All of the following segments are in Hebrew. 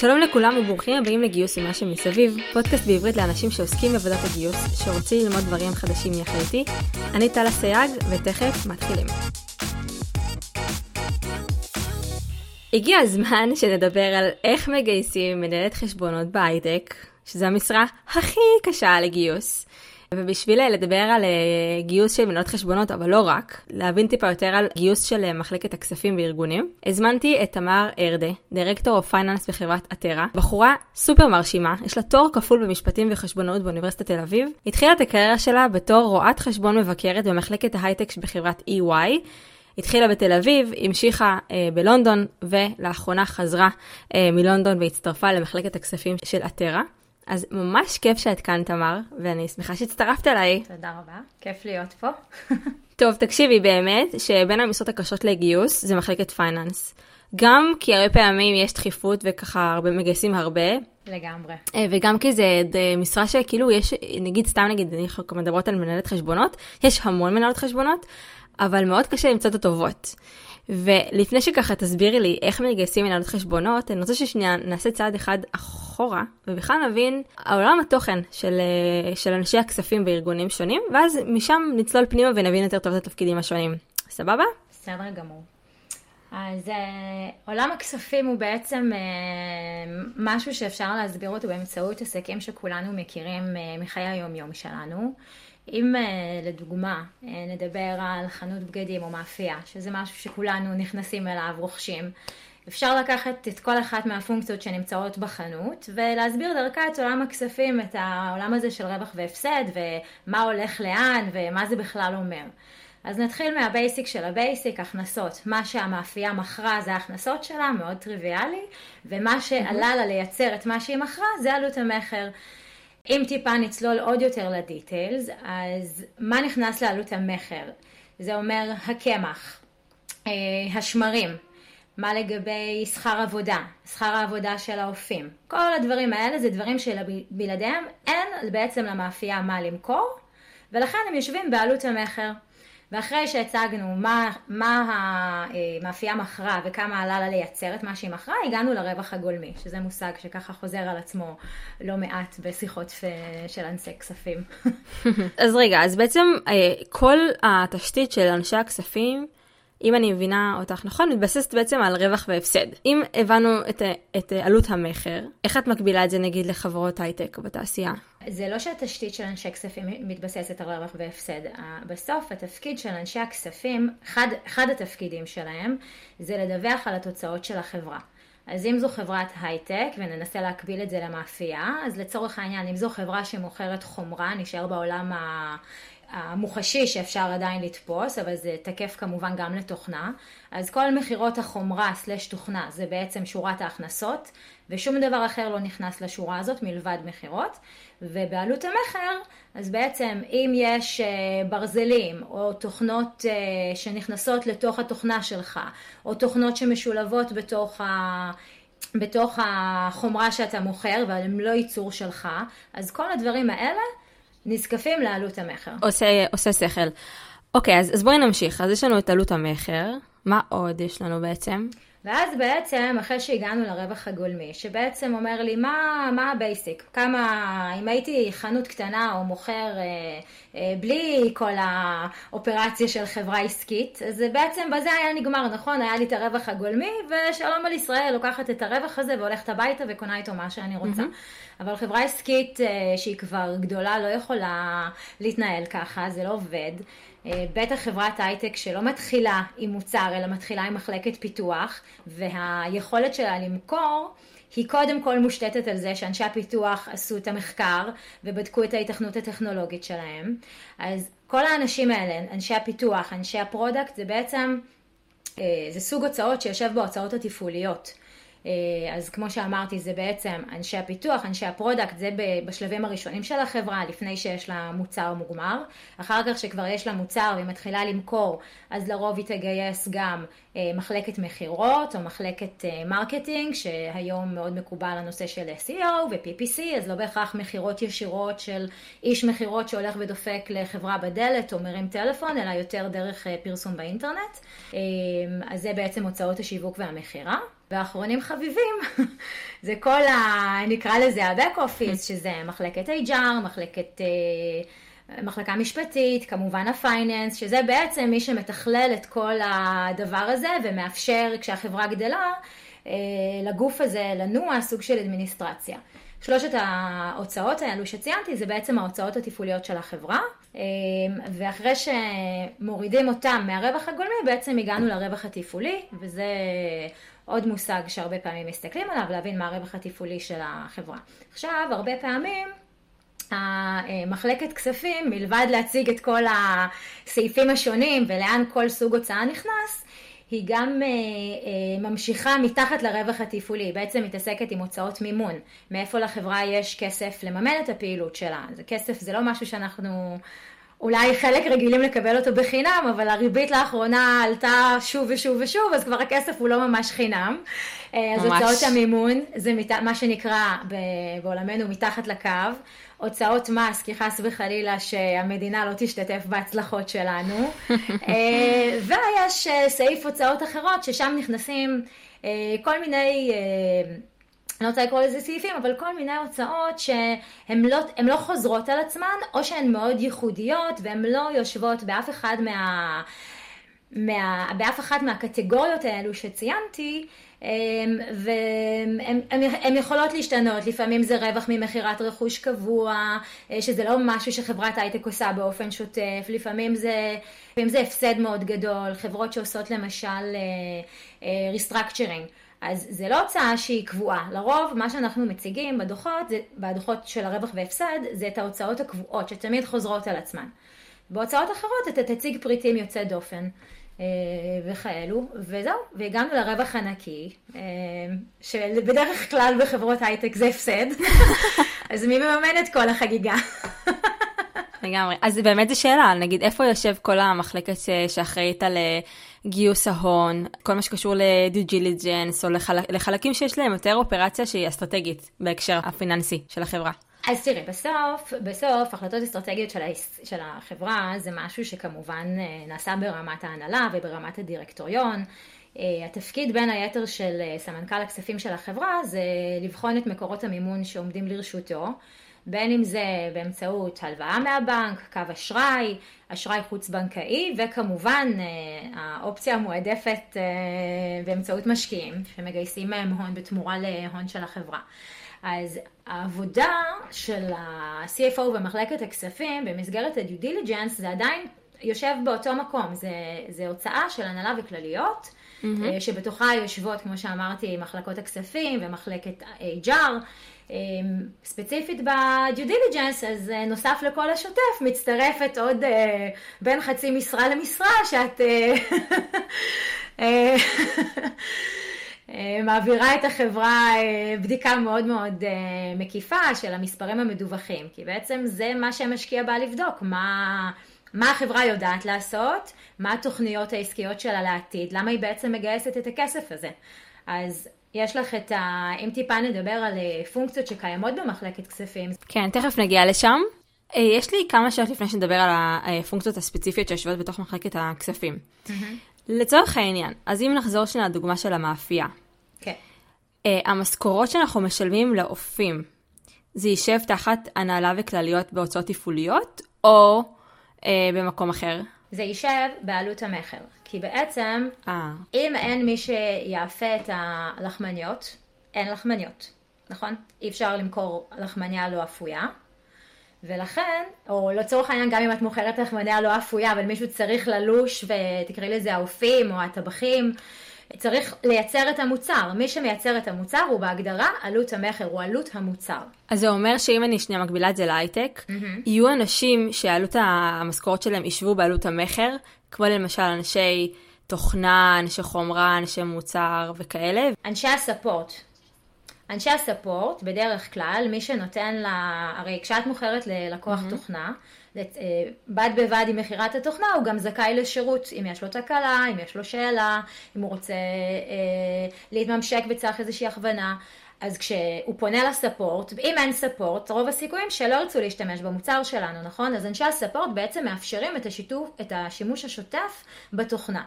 שלום לכולם וברוכים הבאים לגיוס ומה שמסביב, פודקאסט בעברית לאנשים שעוסקים בעבודת הגיוס, שרוצים ללמוד דברים חדשים יחד איתי. אני טלה סייג, ותכף מתחילים. הגיע הזמן שנדבר על איך מגייסים מנהלת חשבונות בהייטק, שזו המשרה הכי קשה לגיוס. ובשביל לדבר על אה, גיוס של מנהלות חשבונות, אבל לא רק, להבין טיפה יותר על גיוס של אה, מחלקת הכספים וארגונים, הזמנתי את תמר ארדה, Director of Finance בחברת אתרה, בחורה סופר מרשימה, יש לה תואר כפול במשפטים וחשבונאות באוניברסיטת תל אביב, התחילה את הקריירה שלה בתור רואת חשבון מבקרת במחלקת ההייטק בחברת EY, התחילה בתל אביב, המשיכה אה, בלונדון, ולאחרונה חזרה אה, מלונדון והצטרפה למחלקת הכספים של אתרה. אז ממש כיף שאת כאן, תמר, ואני שמחה שהצטרפת אליי. תודה רבה, כיף להיות פה. טוב, תקשיבי, באמת, שבין המשרות הקשות לגיוס זה מחלקת פייננס. גם כי הרבה פעמים יש דחיפות וככה הרבה מגייסים הרבה. לגמרי. אה, וגם כי זה משרה שכאילו יש, נגיד סתם נגיד, אנחנו מדברות על מנהלת חשבונות, יש המון מנהלות חשבונות, אבל מאוד קשה למצוא את הטובות. ולפני שככה תסבירי לי איך מגייסים מנהלות חשבונות, אני רוצה ששנייה נעשה צעד אחד אחורה, ובכלל נבין העולם התוכן של, אה, של אנשי הכספים בארגונים שונים, ואז משם נצלול פנימה ונבין יותר טוב את התפקידים השונים. סבבה? בסדר גמור. אז uh, עולם הכספים הוא בעצם uh, משהו שאפשר להסביר אותו באמצעות עסקים שכולנו מכירים uh, מחיי היום-יום שלנו. אם uh, לדוגמה uh, נדבר על חנות בגדים או מאפייה, שזה משהו שכולנו נכנסים אליו, רוכשים, אפשר לקחת את כל אחת מהפונקציות שנמצאות בחנות ולהסביר דרכה את עולם הכספים, את העולם הזה של רווח והפסד ומה הולך לאן ומה זה בכלל אומר. אז נתחיל מה basic של ה basic, הכנסות. מה שהמאפייה מכרה זה ההכנסות שלה, מאוד טריוויאלי, ומה שעלה לה לייצר את מה שהיא מכרה זה עלות המכר. אם טיפה נצלול עוד יותר לדיטיילס, אז מה נכנס לעלות המכר? זה אומר הקמח, אה, השמרים, מה לגבי שכר עבודה, שכר העבודה של האופים. כל הדברים האלה זה דברים שבלעדיהם אין בעצם למאפייה מה למכור, ולכן הם יושבים בעלות המכר. ואחרי שהצגנו מה, מה המאפייה מכרה וכמה עלה לה לייצר את מה שהיא מכרה, הגענו לרווח הגולמי, שזה מושג שככה חוזר על עצמו לא מעט בשיחות של אנשי כספים. אז רגע, אז בעצם אה, כל התשתית של אנשי הכספים אם אני מבינה אותך נכון, מתבססת בעצם על רווח והפסד. אם הבנו את, את עלות המכר, איך את מקבילה את זה נגיד לחברות הייטק בתעשייה? זה לא שהתשתית של אנשי כספים מתבססת על רווח והפסד. בסוף התפקיד של אנשי הכספים, אחד, אחד התפקידים שלהם, זה לדווח על התוצאות של החברה. אז אם זו חברת הייטק, וננסה להקביל את זה למאפייה, אז לצורך העניין, אם זו חברה שמוכרת חומרה, נשאר בעולם ה... המוחשי שאפשר עדיין לתפוס, אבל זה תקף כמובן גם לתוכנה. אז כל מכירות החומרה סלש תוכנה זה בעצם שורת ההכנסות, ושום דבר אחר לא נכנס לשורה הזאת מלבד מכירות. ובעלות המכר, אז בעצם אם יש אה, ברזלים או תוכנות אה, שנכנסות לתוך התוכנה שלך, או תוכנות שמשולבות בתוך ה... בתוך החומרה שאתה מוכר, אבל הם לא ייצור שלך, אז כל הדברים האלה נזקפים לעלות המכר. עושה, עושה שכל. אוקיי, אז, אז בואי נמשיך. אז יש לנו את עלות המכר, מה עוד יש לנו בעצם? ואז בעצם, אחרי שהגענו לרווח הגולמי, שבעצם אומר לי, מה, מה ה basic? כמה, אם הייתי חנות קטנה או מוכר אה, אה, בלי כל האופרציה של חברה עסקית, אז בעצם בזה היה נגמר, נכון? היה לי את הרווח הגולמי, ושלום על ישראל, לוקחת את הרווח הזה והולכת הביתה וקונה איתו מה שאני רוצה. Mm-hmm. אבל חברה עסקית אה, שהיא כבר גדולה לא יכולה להתנהל ככה, זה לא עובד. אה, בטח חברת הייטק שלא מתחילה עם מוצר, אלא מתחילה עם מחלקת פיתוח, והיכולת שלה למכור היא קודם כל מושתתת על זה שאנשי הפיתוח עשו את המחקר ובדקו את ההיתכנות הטכנולוגית שלהם. אז כל האנשים האלה, אנשי הפיתוח, אנשי ה product, זה בעצם, אה, זה סוג הוצאות שיושב בהוצאות התפעוליות. אה, אז כמו שאמרתי, זה בעצם אנשי הפיתוח, אנשי ה product, זה בשלבים הראשונים של החברה, לפני שיש לה מוצר מוגמר. אחר כך שכבר יש לה מוצר והיא מתחילה למכור, אז לרוב היא תגייס גם אה, מחלקת מכירות או מחלקת אה, מרקטינג, שהיום מאוד מקובל הנושא של SEO ו-PPC, אז לא בהכרח מכירות ישירות של איש מכירות שהולך ודופק לחברה בדלת או מרים טלפון, אלא יותר דרך פרסום באינטרנט. אז זה בעצם הוצאות השיווק והמכירה. ואחרונים חביבים, זה כל ה... נקרא לזה ה-back office, שזה מחלקת HR, מחלקת... מחלקה משפטית, כמובן הפייננס, שזה בעצם מי שמתכלל את כל הדבר הזה ומאפשר, כשהחברה גדלה, לגוף הזה לנוע סוג של אדמיניסטרציה. שלושת ההוצאות האלו שציינתי זה בעצם ההוצאות התפעוליות של החברה, אמ, ואחרי שמורידים אותם מהרווח הגולמי בעצם הגענו לרווח התפעולי, וזה עוד מושג שהרבה פעמים מסתכלים עליו, להבין מה הרווח התפעולי של החברה. עכשיו, הרבה פעמים המחלקת כספים, מלבד להציג את כל הסעיפים השונים ולאן כל סוג הוצאה נכנס, היא גם אה, אה, ממשיכה מתחת לרווח התפעולי, בעצם מתעסקת עם הוצאות מימון, מאיפה לחברה יש כסף לממן את הפעילות שלה. זה כסף זה לא משהו שאנחנו אולי חלק רגילים לקבל אותו בחינם, אבל הריבית לאחרונה עלתה שוב ושוב ושוב, אז כבר הכסף הוא לא ממש חינם. אה, ממש. אז הוצאות המימון, זה מת... מה שנקרא בעולמנו מתחת לקו. הוצאות מס, כי חס וחלילה שהמדינה לא תשתתף בהצלחות שלנו. אה, ויש אה, סעיף הוצאות אחרות, ששם נכנסים כל מיני... אני רוצה לקרוא לזה סעיפים, אבל כל מיני הוצאות שהן לא, לא חוזרות על עצמן, או שהן מאוד ייחודיות, והן לא יושבות באף אחד מה... מה, באף אחת מהקטגוריות האלו שציינתי, והן יכולות להשתנות, לפעמים זה רווח ממכירת רכוש קבוע, אה, שזה לא משהו שחברת הייטק עושה באופן שוטף, לפעמים זה, לפעמים זה הפסד מאוד גדול, חברות שעושות למשל Restructuring. Uh, uh, אז זה לא הוצאה שהיא קבועה, לרוב מה שאנחנו מציגים בדוחות, זה, בדוחות של הרווח והפסד, זה את ההוצאות הקבועות שתמיד חוזרות על עצמן. בהוצאות אחרות אתה תציג פריטים יוצא דופן אה, וכאלו, וזהו, והגענו לרווח הנקי, אה, שבדרך כלל בחברות הייטק זה הפסד, אז מי מממן את כל החגיגה? לגמרי. אז באמת זו שאלה, נגיד איפה יושב כל המחלקת שאחראית על אה, גיוס ההון, כל מה שקשור לדיו ג'יליג'נס, או לחל... לחלקים שיש להם יותר אופרציה שהיא אסטרטגית בהקשר הפיננסי של החברה. אז תראי, בסוף, בסוף החלטות אסטרטגיות של, ה... של החברה זה משהו שכמובן אה, נעשה ברמת ההנהלה וברמת הדירקטוריון. אה, התפקיד בין היתר של סמנכ"ל הכספים של החברה זה לבחון את מקורות המימון שעומדים לרשותו. בין אם זה באמצעות הלוואה מהבנק, קו אשראי, אשראי חוץ-בנקאי, וכמובן אה, האופציה המועדפת אה, באמצעות משקיעים, שמגייסים מהם הון בתמורה להון של החברה. אז העבודה של ה-CFO ומחלקת הכספים במסגרת ה-due diligence זה עדיין יושב באותו מקום, זה, זה הוצאה של הנהלה וכלליות, mm-hmm. שבתוכה יושבות, כמו שאמרתי, מחלקות הכספים ומחלקת HR. אמ, ספציפית ב-due diligence, אז אה, נוסף לכל השוטף, מצטרפת עוד אה, בין חצי משרה למשרה, שאת אה, מעבירה את החברה בדיקה מאוד מאוד מקיפה של המספרים המדווחים, כי בעצם זה מה שהמשקיע בא לבדוק, מה... מה החברה יודעת לעשות, מה התוכניות העסקיות שלה לעתיד, למה היא בעצם מגייסת את הכסף הזה. אז יש לך את ה... אם טיפה נדבר על אה, פונקציות שקיימות במחלקת כספים. כן, תכף נגיע לשם. אה, יש לי כמה שאלות לפני שנדבר על הפונקציות הספציפיות שיושבות בתוך מחלקת הכספים. Mm-hmm. לצורך העניין, אז אם נחזור שנייה לדוגמה של המאפייה. כן. אה, המשכורות שאנחנו משלמים לאופים, זה יישב תחת הנהלה וכלליות בהוצאות תפעוליות, או אה, במקום אחר? זה יישב בעלות המכר. כי בעצם, 아. אה. אם אין מי שיאפה את הלחמניות, אין לחמניות, נכון? אי אפשר למכור לחמניה לא אפויה. ולכן, או לצורך העניין, גם אם את מוכרת לחמניה לא אפויה, אבל מישהו צריך ללוש ותקראי לזה האופים או הטבחים, צריך לייצר את המוצר. מי שמייצר את המוצר הוא בהגדרה עלות המכר, הוא עלות המוצר. אז זה אומר שאם אני שנייה מקבילה את זה להייטק, mm-hmm. יהיו אנשים שעלות המשכורת שלהם ישבו בעלות המכר, כמו למשל אנשי תוכנה, אנשי חומרה, אנשי מוצר וכאלה. אנשי הספורט. אנשי הספורט, בדרך כלל, מי שנותן לה, הרי כשאת מוכרת ללקוח mm-hmm. תוכנה, בד בבד עם מכירת התוכנה, הוא גם זכאי לשירות, אם יש לו תקלה, אם יש לו שאלה, אם הוא רוצה אה, להתממשק וצריך איזושהי הכוונה. אז כשהוא פונה לספורט, אם אין ספורט, רוב הסיכויים שלא ירצו להשתמש במוצר שלנו, נכון? אז אנשי הספורט בעצם מאפשרים את, השיתוף, את השימוש השוטף בתוכנה.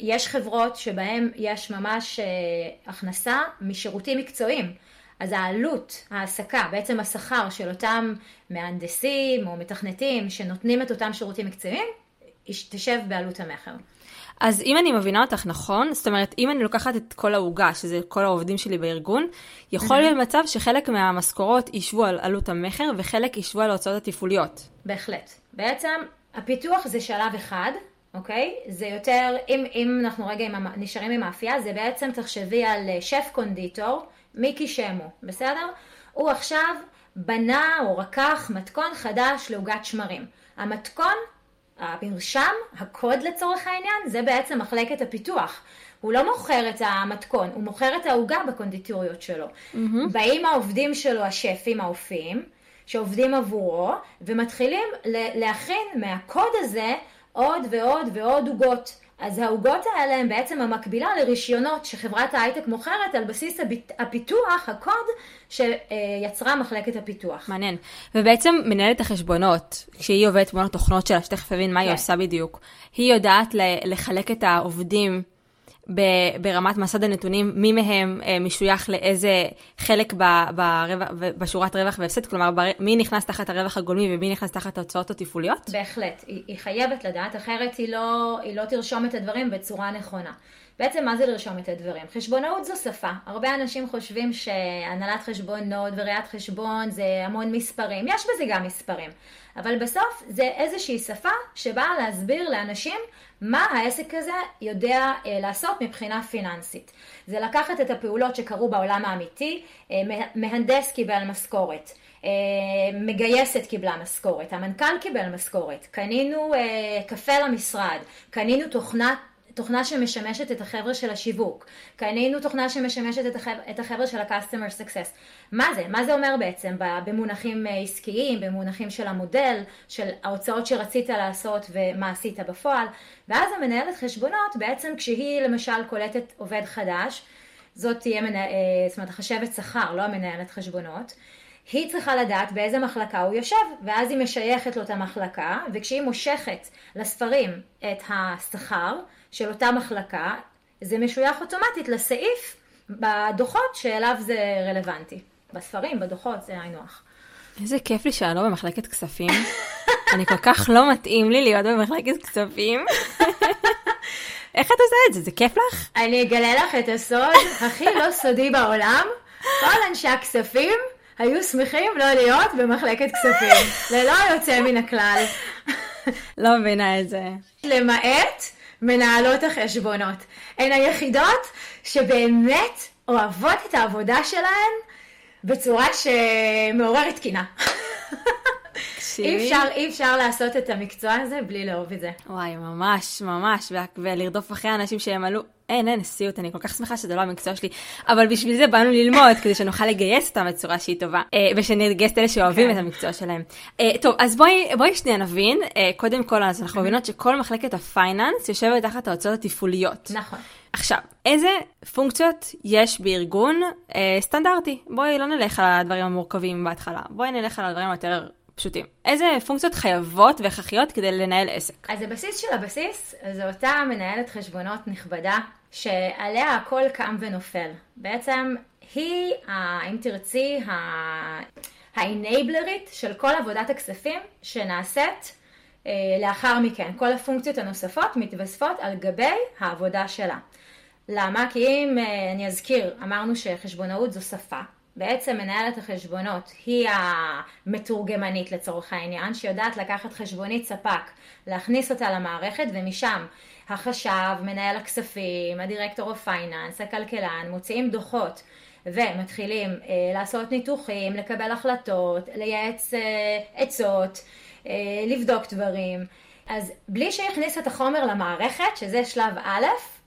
יש חברות שבהן יש ממש הכנסה משירותים מקצועיים. אז העלות, ההעסקה, בעצם השכר של אותם מהנדסים או מתכנתים שנותנים את אותם שירותים מקצועיים, תשב בעלות המכר. אז אם אני מבינה אותך נכון, זאת אומרת, אם אני לוקחת את כל העוגה, שזה כל העובדים שלי בארגון, יכול להיות מצב שחלק מהמשכורות ישבו על עלות המכר וחלק ישבו על ההוצאות התפעוליות. בהחלט. בעצם הפיתוח זה שלב אחד, אוקיי? זה יותר, אם, אם אנחנו רגע עם, נשארים עם האפייה, זה בעצם תחשבי על אה, שף קונדיטור, מיקי שמו, בסדר? הוא עכשיו בנה או רקח מתכון חדש לעוגת שמרים. המתכון המרשם, הקוד לצורך העניין, זה בעצם מחלקת הפיתוח. הוא לא מוכר את המתכון, הוא מוכר את העוגה בקונדיטוריות שלו. Mm-hmm. באים העובדים שלו, השפים, האופים, שעובדים עבורו, ומתחילים להכין מהקוד הזה עוד ועוד ועוד עוגות. אז העוגות האלה הן בעצם המקבילה לרישיונות שחברת ההייטק מוכרת על בסיס הפיתוח, הקוד, שיצרה מחלקת הפיתוח. מעניין. ובעצם מנהלת החשבונות, כשהיא עובדת מול התוכנות שלה, שתכף אבין מה כן. היא עושה בדיוק, היא יודעת לחלק את העובדים ברמת מסד הנתונים, מי מהם אה, משוייך לאיזה חלק בשורת רווח והפסד, כלומר מי נכנס תחת הרווח הגולמי ומי נכנס תחת ההוצאות התפעוליות? בהחלט, היא, היא חייבת לדעת, אחרת היא לא, היא לא תרשום את הדברים בצורה נכונה. בעצם מה זה לרשום את הדברים? חשבונאות זו שפה. הרבה אנשים חושבים שהנהלת חשבונות וראיית חשבון זה המון מספרים. יש בזה גם מספרים. אבל בסוף זה איזושהי שפה שבאה להסביר לאנשים מה העסק הזה יודע אה, לעשות מבחינה פיננסית. זה לקחת את הפעולות שקרו בעולם האמיתי, אה, מהנדס קיבל משכורת. אה, מגייסת קיבלה משכורת, המנכ"ל קיבל משכורת, קנינו קפה למשרד, קנינו תוכנת תוכנה שמשמשת את החבר'ה של השיווק, קנינו תוכנה שמשמשת את החבר'ה, את החבר'ה של ה-customer success. מה זה? מה זה אומר בעצם במונחים אה, עסקיים, במונחים של המודל, של ההוצאות שרצית לעשות ומה עשית בפועל, ואז המנהלת חשבונות בעצם כשהיא למשל קולטת עובד חדש, זאת תהיה, מנה, אה, זאת אומרת, החשבת שכר, לא המנהלת חשבונות. היא צריכה לדעת באיזה מחלקה הוא יושב, ואז היא משייכת לו את המחלקה, וכשהיא מושכת לספרים את השכר, של אותה מחלקה, זה משוייך אוטומטית לסעיף בדוחות שאליו זה רלוונטי. בספרים, בדוחות, זה היינו הך. איזה כיף לי שאני לא במחלקת כספים. אני כל כך לא מתאים לי להיות במחלקת כספים. איך את עושה את זה? זה כיף לך? אני אגלה לך את הסוד הכי לא סודי בעולם. כל אנשי הכספים היו שמחים לא להיות במחלקת כספים, ללא יוצא מן הכלל. לא מבינה את זה. למעט מנהלות החשבונות. הן היחידות שבאמת אוהבות את העבודה שלהן בצורה שמעוררת קינה. אי אפשר, אי אפשר לעשות את המקצוע הזה בלי לאהוב את זה. וואי, ממש, ממש, ולרדוף אחרי אנשים שהם עלו, אין, אין, סיוט, אני כל כך שמחה שזה לא המקצוע שלי, אבל בשביל זה באנו ללמוד, כדי שנוכל לגייס אותם בצורה שהיא טובה, אה, ושנגייס את אלה שאוהבים כן. את המקצוע שלהם. אה, טוב, אז בואי, בואי שנייה נבין, אה, קודם כל, אז אנחנו מבינות שכל מחלקת הפייננס יושבת תחת ההוצאות התפעוליות. נכון. עכשיו, איזה פונקציות יש בארגון אה, סטנדרטי? בואי לא נלך על הדברים המורכבים בהתחלה, בואי נלך על הדברים היותר פשוטים. איזה פונקציות חייבות והכרחיות כדי לנהל עסק? אז הבסיס של הבסיס, זו אותה מנהלת חשבונות נכבדה, שעליה הכל קם ונופל. בעצם היא, אם תרצי, האנבלרית של כל עבודת הכספים שנעשית אה, לאחר מכן. כל הפונקציות הנוספות מתווספות על גבי העבודה שלה. למה? כי אם אה, אני אזכיר, אמרנו שחשבונאות זו שפה. בעצם מנהלת החשבונות היא המתורגמנית לצורך העניין, שיודעת לקחת חשבונית ספק, להכניס אותה למערכת ומשם החשב, מנהל הכספים, ה director of finance, הכלכלן, מוציאים דוחות ומתחילים אה, לעשות ניתוחים, לקבל החלטות, לייעץ אה, עצות, אה, לבדוק דברים. אז בלי שהכניס את החומר למערכת, שזה שלב א',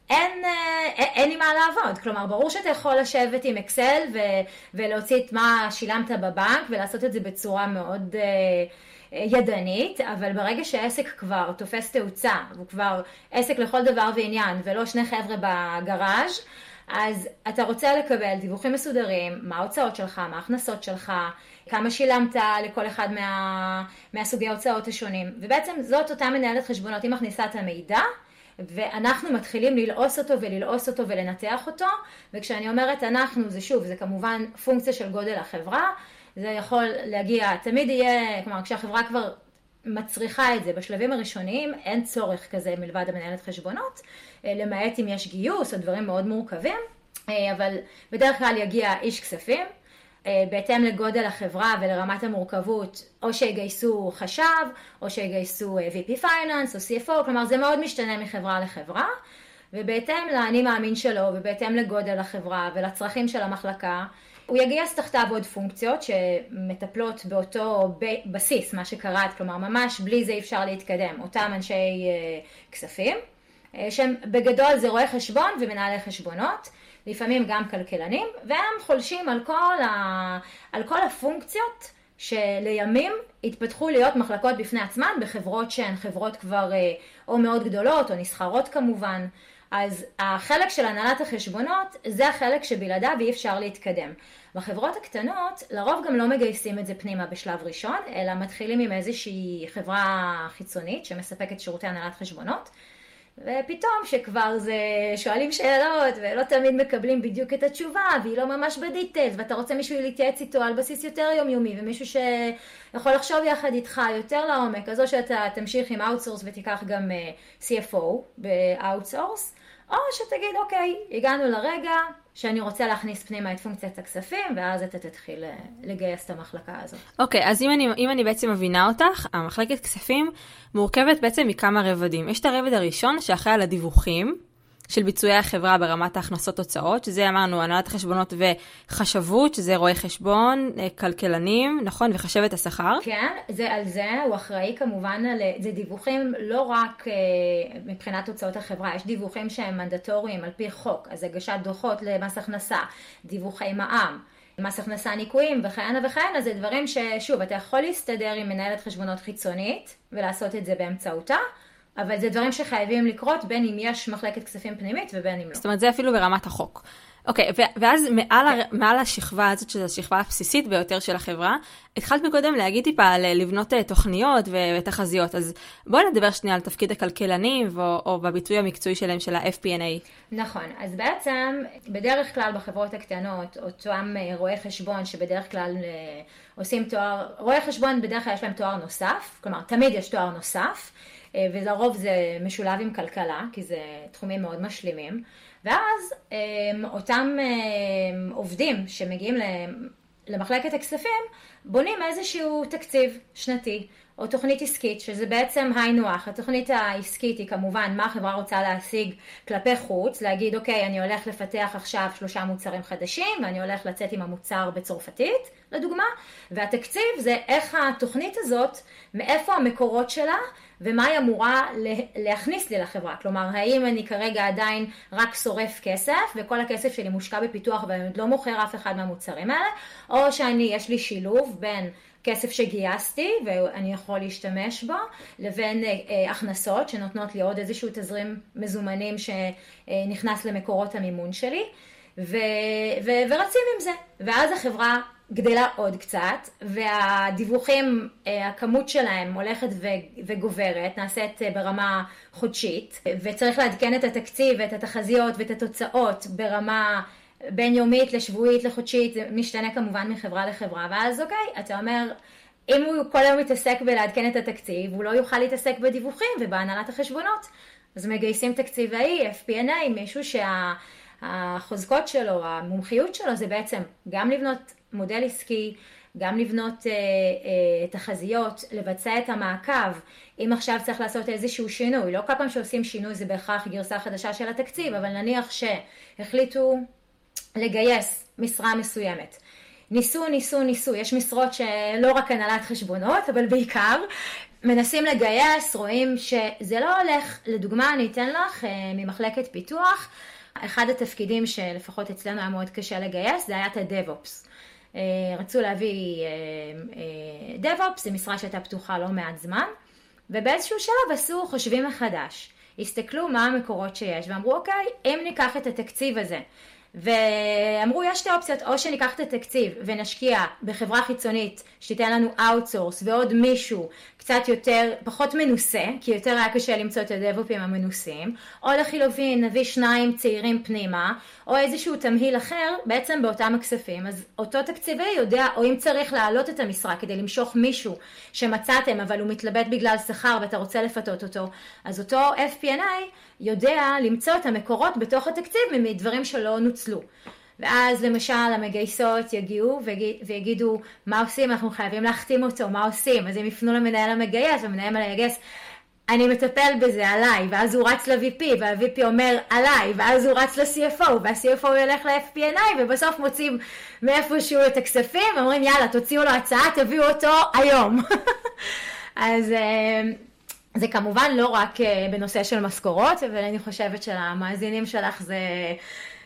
אין, אה, אין, אין לי מה לעבוד. כלומר, ברור שאתה יכול לשבת עם אקסל ו, ולהוציא את מה שילמת בבנק ולעשות את זה בצורה מאוד uh, ידנית, אבל ברגע שהעסק כבר תופס תאוצה, הוא כבר עסק לכל דבר ועניין, ולא שני חבר'ה בגראז', אז אתה רוצה לקבל דיווחים מסודרים, מה ההוצאות שלך, מה ההכנסות שלך, כמה שילמת לכל אחד מה, מהסוגי ההוצאות השונים. ובעצם זאת אותה מנהלת חשבונות, היא מכניסה את המידע, ואנחנו מתחילים ללעוס אותו וללעוס אותו ולנתח אותו, וכשאני אומרת אנחנו, זה שוב, זה כמובן פונקציה של גודל החברה, זה יכול להגיע, תמיד יהיה, כלומר כשהחברה כבר מצריכה את זה בשלבים הראשוניים, אין צורך כזה מלבד המנהלת חשבונות, אה, למעט אם יש גיוס או דברים מאוד מורכבים, אה, אבל בדרך כלל יגיע איש כספים, בהתאם לגודל החברה ולרמת המורכבות, או שיגייסו חשב, או שיגייסו VP Finance או CFO, כלומר זה מאוד משתנה מחברה לחברה, ובהתאם לאני מאמין שלו, ובהתאם לגודל החברה ולצרכים של המחלקה, הוא יגייס תחתיו עוד פונקציות שמטפלות באותו בסיס, מה שקראת, כלומר ממש בלי זה אי אפשר להתקדם, אותם אנשי אה, כספים, אה, שהם בגדול זה רואי חשבון ומנהלי חשבונות, לפעמים גם כלכלנים, והם חולשים על כל, ה... על כל הפונקציות שלימים התפתחו להיות מחלקות בפני עצמן בחברות שהן חברות כבר אה, או מאוד גדולות או נסחרות כמובן. אז החלק של הנהלת החשבונות זה החלק שבלעדיו אי אפשר להתקדם. בחברות הקטנות לרוב גם לא מגייסים את זה פנימה בשלב ראשון, אלא מתחילים עם איזושהי חברה חיצונית שמספקת שירותי הנהלת חשבונות, ופתאום שכבר זה שואלים שאלות ולא תמיד מקבלים בדיוק את התשובה והיא לא ממש ב details ואתה רוצה מישהו להתייעץ איתו על בסיס יותר יומיומי ומישהו שיכול לחשוב יחד איתך יותר לעומק אז או שאתה תמשיך עם outsource ותיקח גם אה, CFO ב outsource או שתגיד, אוקיי, הגענו לרגע שאני רוצה להכניס פנימה את פונקציית הכספים, ואז אתה תתחיל אה, לגייס את המחלקה הזאת. אוקיי, אז אם אני, אם אני בעצם מבינה אותך, המחלקת כספים מורכבת בעצם מכמה רבדים. יש את הרבד הראשון שאחראי על הדיווחים. של ביצועי החברה ברמת ההכנסות הוצאות, שזה אמרנו הנהלת חשבונות וחשבות, שזה רואי חשבון, אה, כלכלנים, נכון? וחשבת השכר. כן, זה על זה, הוא אחראי כמובן על, זה דיווחים לא רק אה, מבחינת הוצאות החברה, יש דיווחים שהם מנדטוריים על פי חוק, אז הגשת דוחות למס הכנסה, דיווחי מע"מ. מס הכנסה ניכויים וכהנה וכהנה, זה דברים ששוב, אתה יכול להסתדר עם מנהלת חשבונות חיצונית ולעשות את זה באמצעותה, אבל זה דברים שחייבים לקרות בין אם יש מחלקת כספים פנימית ובין אם לא. זאת אומרת, זה אפילו ברמת החוק. אוקיי, okay, ואז מעל, כן. מעל השכבה הזאת, שזו השכבה הבסיסית ביותר של החברה, התחלת מקודם להגיד טיפה על אה, לבנות אה, תוכניות ותחזיות, אז בואי נדבר שנייה על תפקיד הכלכלנים או, או בביטוי המקצועי שלהם, של ה-FP&A. נכון, אז בעצם בדרך כלל בחברות הקטנות, אותם אה, רואי חשבון שבדרך כלל עושים תואר, רואי חשבון בדרך כלל יש להם תואר נוסף, כלומר תמיד יש תואר נוסף. אה, ולרוב זה משולב עם כלכלה, כי זה תחומים מאוד משלימים. ואז אה, אותם אה, עובדים שמגיעים למחלקת הכספים, בונים איזשהו תקציב שנתי. או תוכנית עסקית, שזה בעצם היינו הך. התוכנית העסקית היא כמובן מה החברה רוצה להשיג כלפי חוץ, להגיד אוקיי, אני הולך לפתח עכשיו שלושה מוצרים חדשים, ואני הולך לצאת עם המוצר בצרפתית, לדוגמה, והתקציב זה איך התוכנית הזאת, מאיפה המקורות שלה, ומה היא אמורה להכניס לי לחברה. כלומר, האם אני כרגע עדיין רק שורף כסף, וכל הכסף שלי מושקע בפיתוח ואני עוד לא מוכר אף אחד מהמוצרים האלה, או שאני, יש לי שילוב בין כסף שגייסתי ואני יכול להשתמש בו, לבין אה, אה, הכנסות שנותנות לי עוד איזשהו תזרים מזומנים שנכנס למקורות המימון שלי, ו, ו, ורצים עם זה. ואז החברה גדלה עוד קצת, והדיווחים, אה, הכמות שלהם הולכת וגוברת, נעשית ברמה חודשית, וצריך לעדכן את התקציב ואת התחזיות ואת התוצאות ברמה בין יומית לשבועית לחודשית, זה משתנה כמובן מחברה לחברה, ואז אוקיי, אתה אומר, אם הוא כל היום מתעסק בלעדכן את התקציב, הוא לא יוכל להתעסק בדיווחים ובהנהלת החשבונות. אז מגייסים תקציבאי, FP&A, מישהו שהחוזקות שה, שלו, המומחיות שלו זה בעצם גם לבנות מודל עסקי, גם לבנות אה, אה, תחזיות, לבצע את המעקב, אם עכשיו צריך לעשות איזשהו שינוי, לא כל פעם שעושים שינוי זה בהכרח גרסה חדשה של התקציב, אבל נניח שהחליטו לגייס משרה מסוימת. ניסו, ניסו, ניסו, יש משרות שלא רק הנהלת חשבונות, אבל בעיקר. מנסים לגייס, רואים שזה לא הולך, לדוגמה אני אתן לך אה, ממחלקת פיתוח, אחד התפקידים שלפחות אצלנו היה מאוד קשה לגייס, זה היה את ה-DevOps. אה, רצו להביא אה, DevOps, זו משרה שהייתה פתוחה לא מעט זמן, ובאיזשהו שלב עשו חושבים מחדש. הסתכלו מה המקורות שיש, ואמרו, אוקיי, אם ניקח את התקציב הזה ואמרו יש שתי אופציות, או שניקח את התקציב ונשקיע בחברה חיצונית שתיתן לנו outsource ועוד מישהו קצת יותר, פחות מנוסה, כי יותר היה קשה למצוא את הדבופים המנוסים, או לחילובין נביא שניים צעירים פנימה, או איזשהו תמהיל אחר בעצם באותם הכספים. אז אותו תקציבי יודע, או אם צריך להעלות את המשרה כדי למשוך מישהו שמצאתם אבל הוא מתלבט בגלל שכר ואתה רוצה לפתות אותו, אז אותו FP&I יודע למצוא את המקורות בתוך התקציב מדברים שלא נוצלו. ואז למשל המגייסות יגיעו ויגידו מה עושים, אנחנו חייבים להחתים אותו, מה עושים? אז הם יפנו למנהל המגייס ומנהל המגייס אני מטפל בזה עליי, ואז הוא רץ ל-VP, וה-VP אומר עליי, ואז הוא רץ ל-CFO, וה-CFO ילך ל-FP&I, ובסוף מוצאים מאיפשהו את הכספים, ואומרים יאללה תוציאו לו הצעה, תביאו אותו היום. אז אה, זה כמובן לא רק אה, בנושא של משכורות, אבל אני חושבת שלמאזינים שלך זה...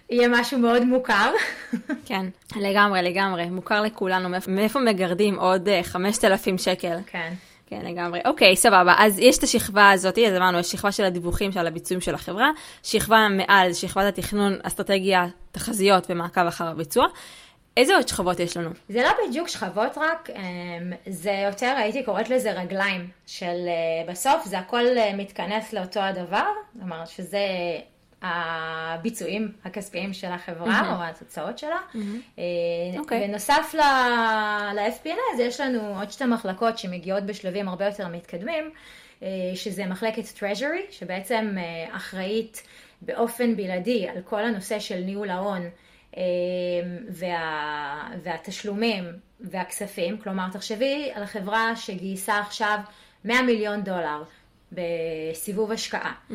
יהיה משהו מאוד מוכר. כן, לגמרי, לגמרי. מוכר לכולנו. מאיפה מגרדים עוד 5,000 אה, שקל? כן. כן, לגמרי. אוקיי, סבבה. אז יש את השכבה הזאת, אז אמרנו, יש שכבה של הדיווחים, של הביצועים של החברה. שכבה מעל, שכבת התכנון, אסטרטגיה, תחזיות ומעקב אחר הביצוע. איזה עוד שכבות יש לנו? זה לא בדיוק שכבות רק, אמ, זה יותר, הייתי קוראת לזה רגליים, של אה, בסוף זה הכל אה, מתכנס לאותו הדבר, אומרת שזה הביצועים הכספיים של החברה mm-hmm. או התוצאות שלה. Mm-hmm. Okay. בנוסף ל-FP&A אז יש לנו עוד שתי מחלקות שמגיעות בשלבים הרבה יותר מתקדמים, שזה מחלקת Treasury, שבעצם אחראית באופן בלעדי על כל הנושא של ניהול ההון. וה, והתשלומים והכספים, כלומר תחשבי על החברה שגייסה עכשיו 100 מיליון דולר בסיבוב השקעה. Mm-hmm.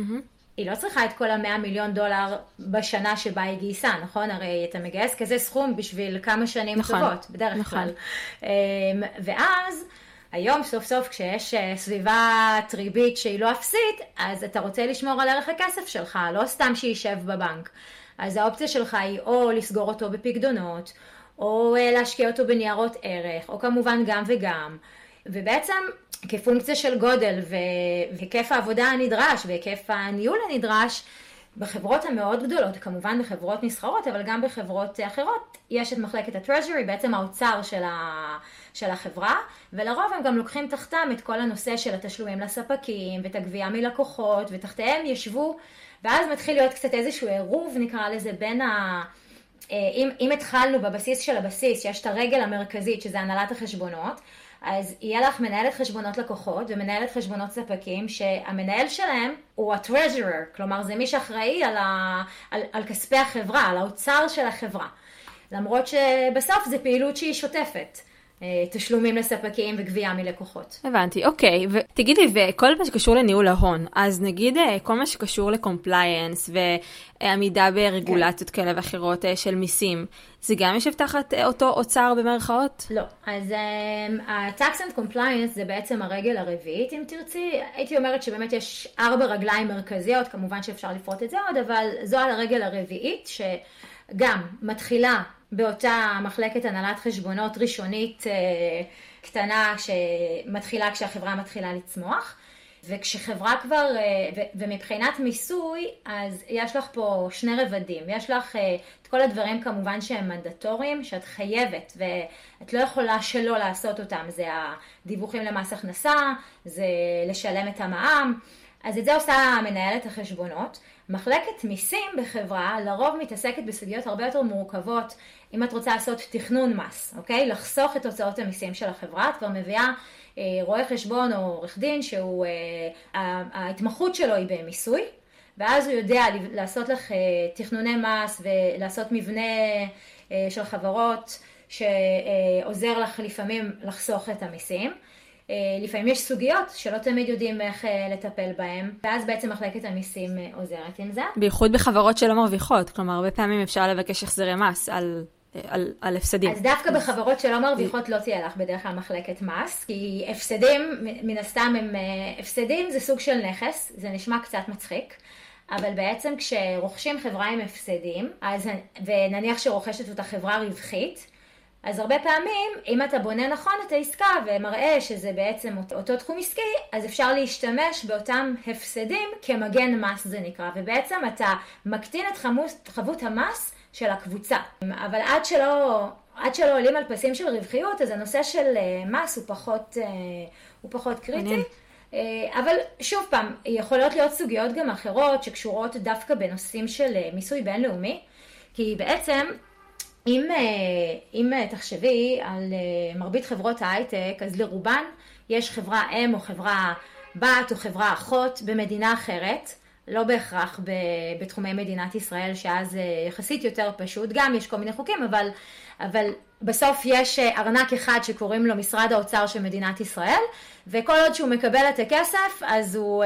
היא לא צריכה את כל המאה מיליון דולר בשנה שבה היא גייסה, נכון? הרי אתה מגייס כזה סכום בשביל כמה שנים נכון, טובות, בדרך נכון. כלל. אמ, ואז... היום סוף סוף כשיש אה, סביבת ריבית שהיא לא אפסית, אז אתה רוצה לשמור על ערך הכסף שלך, לא סתם שישב בבנק. אז האופציה שלך היא או לסגור אותו בפקדונות, או אה, להשקיע אותו בניירות ערך, או כמובן גם וגם. ובעצם כפונקציה של גודל והיקף העבודה הנדרש והיקף הניהול הנדרש, בחברות המאוד גדולות, כמובן בחברות נסחרות, אבל גם בחברות אחרות, יש את מחלקת ה-Treasury, בעצם האוצר של, ה, של החברה, ולרוב הם גם לוקחים תחתם את כל הנושא של התשלומים לספקים, ואת הגבייה מלקוחות, ותחתיהם ישבו, ואז מתחיל להיות קצת איזשהו עירוב, נקרא לזה, בין ה... אה, אם, אם התחלנו בבסיס של הבסיס, שיש את הרגל המרכזית, שזה הנהלת החשבונות, אז יהיה לך מנהלת חשבונות לקוחות ומנהלת חשבונות ספקים שהמנהל שלהם הוא ה-treasurer, כלומר זה מי שאחראי על, ה, על, על כספי החברה, על האוצר של החברה. למרות שבסוף זה פעילות שהיא שוטפת. אה, תשלומים לספקים וגבייה מלקוחות. הבנתי, אוקיי. ותגידי, וכל מה שקשור לניהול ההון, אז נגיד אה, כל מה שקשור לקומפליינס ועמידה ברגולציות כן. כאלה ואחרות אה, של מיסים, זה גם יושב תחת אותו אוצר במרכאות? לא. אז ה-tax and compliance זה בעצם הרגל הרביעית, אם תרצי. הייתי אומרת שבאמת יש ארבע רגליים מרכזיות, כמובן שאפשר לפרוט את זה עוד, אבל זו על הרגל הרביעית, שגם מתחילה באותה מחלקת הנהלת חשבונות ראשונית אה, קטנה שמתחילה כשהחברה מתחילה לצמוח. וכשחברה כבר, אה, ומבחינת מיסוי, אז יש לך פה שני רבדים. יש לך אה, את כל הדברים כמובן שהם מנדטוריים, שאת חייבת, ואת לא יכולה שלא לעשות אותם. זה הדיווחים למס הכנסה, זה לשלם את המע"מ. אז את זה עושה מנהלת החשבונות. מחלקת מיסים בחברה לרוב מתעסקת בסוגיות הרבה יותר מורכבות אם את רוצה לעשות תכנון מס, אוקיי? לחסוך את הוצאות המיסים של החברה, את כבר מביאה אה, רואה חשבון או עורך דין שהוא, אה, ההתמחות שלו היא במיסוי, ואז הוא יודע לעשות לך אה, תכנוני מס ולעשות מבנה אה, של חברות שעוזר לך לפעמים לחסוך את המיסים. אה, לפעמים יש סוגיות שלא תמיד יודעים איך אה, לטפל בהן, ואז בעצם מחלקת המיסים אה, עוזרת עם זה. בייחוד בחברות שלא מרוויחות, כלומר הרבה פעמים אפשר לבקש החזרי מס על על, על הפסדים. אז דווקא אז... בחברות שלא מרוויחות לא תהיה לך בדרך כלל מחלקת מס, כי הפסדים, מן הסתם הם, הפסדים זה סוג של נכס, זה נשמע קצת מצחיק. אבל בעצם כשרוכשים חברה עם הפסדים, אז, ונניח שרוכשת אותה חברה רווחית, אז הרבה פעמים, אם אתה בונה נכון את העסקה ומראה שזה בעצם אותו, תחום עסקי, אז אפשר להשתמש באותם הפסדים כמגן מס זה נקרא, ובעצם אתה מקטין את חמוס, חבות המס של הקבוצה. אבל עד שלא, עד שלא עולים על פסים של רווחיות, אז הנושא של מס הוא פחות, הוא פחות קריטי. מעניין. אבל שוב פעם, יכולות להיות סוגיות גם אחרות שקשורות דווקא בנושאים של מיסוי בינלאומי, כי בעצם אם, אם תחשבי על מרבית חברות ההייטק, אז לרובן יש חברה אם או חברה בת או חברה אחות במדינה אחרת, לא בהכרח בתחומי מדינת ישראל, שאז יחסית יותר פשוט, גם יש כל מיני חוקים, אבל, אבל בסוף יש ארנק אחד שקוראים לו משרד האוצר של מדינת ישראל, וכל עוד שהוא מקבל את הכסף, אז הוא,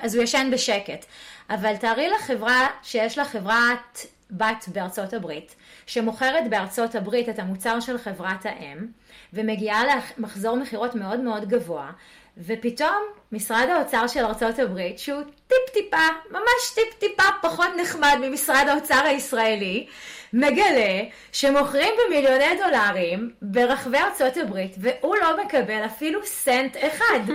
אז הוא ישן בשקט. אבל תארי לחברה שיש לה חברת בת בארצות הברית, שמוכרת בארצות הברית את המוצר של חברת האם, ומגיעה למחזור מכירות מאוד מאוד גבוה, ופתאום משרד האוצר של ארצות הברית, שהוא טיפ טיפה, ממש טיפ טיפה פחות נחמד ממשרד האוצר הישראלי, מגלה שמוכרים במיליוני דולרים ברחבי ארצות הברית, והוא לא מקבל אפילו סנט אחד.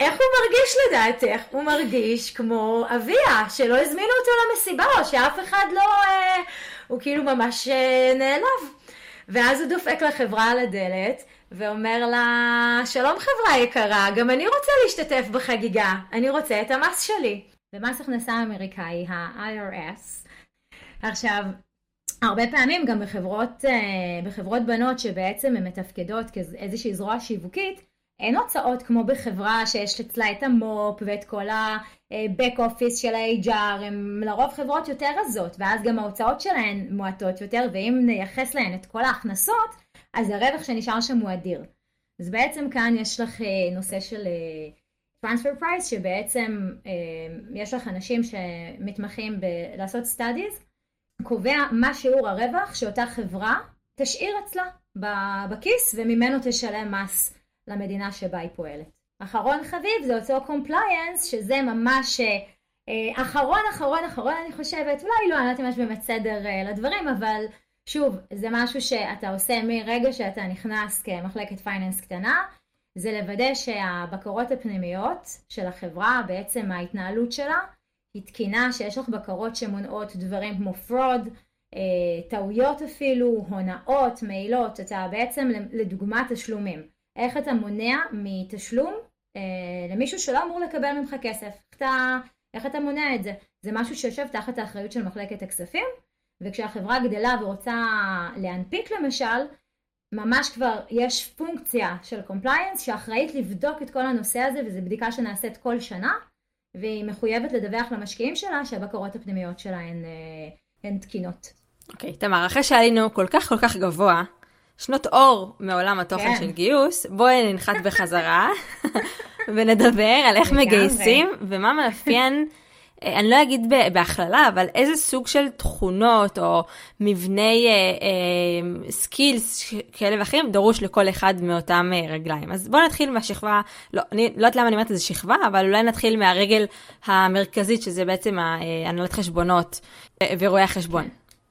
איך הוא מרגיש לדעתך? הוא מרגיש כמו אביה, שלא הזמינו אותו למסיבה, או שאף אחד לא... אה, הוא כאילו ממש אה, נעלב. ואז הוא דופק לחברה על הדלת, ואומר לה, שלום חברה יקרה, גם אני רוצה להשתתף בחגיגה, אני רוצה את המס שלי. במס הכנסה האמריקאי, ה-IRS. עכשיו, הרבה פעמים גם בחברות, אה, בחברות בנות שבעצם הן מתפקדות כאיזושהי זרוע שיווקית, אין הוצאות כמו בחברה שיש אצלה את המו"פ ואת כל ה-back office של ה-HR, הן לרוב חברות יותר רזות, ואז גם ההוצאות שלהן מועטות יותר, ואם נייחס להן את כל ההכנסות, אז הרווח שנשאר שם הוא אדיר. אז בעצם כאן יש לך אה, נושא של אה, transfer price, שבעצם אה, יש לך אנשים שמתמחים בלעשות studies, קובע מה שיעור הרווח שאותה חברה תשאיר אצלה בכיס, וממנו תשלם מס למדינה שבה היא פועלת. אחרון חביב זה אותו compliance, שזה ממש אחרון אחרון אחרון אני חושבת, אולי לא, אני לא יודעת אם יש באמת סדר לדברים, אבל שוב, זה משהו שאתה עושה מרגע שאתה נכנס כמחלקת פייננס קטנה, זה לוודא שהבקרות הפנימיות של החברה, בעצם ההתנהלות שלה, היא תקינה, שיש לך בקרות שמונעות דברים כמו fraud, אה, טעויות אפילו, הונאות, מעילות, אתה בעצם לדוגמה תשלומים. איך אתה מונע מתשלום אה, למישהו שלא אמור לקבל ממך כסף? אתה, איך אתה מונע את זה? זה משהו שיושב תחת האחריות של מחלקת הכספים, וכשהחברה גדלה ורוצה להנפיק למשל, ממש כבר יש פונקציה של compliance שאחראית לבדוק את כל הנושא הזה, וזו בדיקה שנעשית כל שנה, והיא מחויבת לדווח למשקיעים שלה שהבקרות הפנימיות שלה הן, אה, הן תקינות. אוקיי, okay, תמר, אחרי שעלינו כל כך כל כך גבוה, שנות אור מעולם התוכן כן. של גיוס, בואי ננחת בחזרה ונדבר על איך מגייסים ומה מאפיין אה, אני לא אגיד בהכללה, אבל איזה סוג של תכונות או מבני skills אה, אה, כאלה ואחרים דרוש לכל אחד מאותם רגליים. אז בואו נתחיל מהשכבה, לא, אני לא יודעת למה אני אומרת איזה שכבה, אבל אולי נתחיל מהרגל המרכזית, שזה בעצם הנהלת חשבונות ורואי החשבון.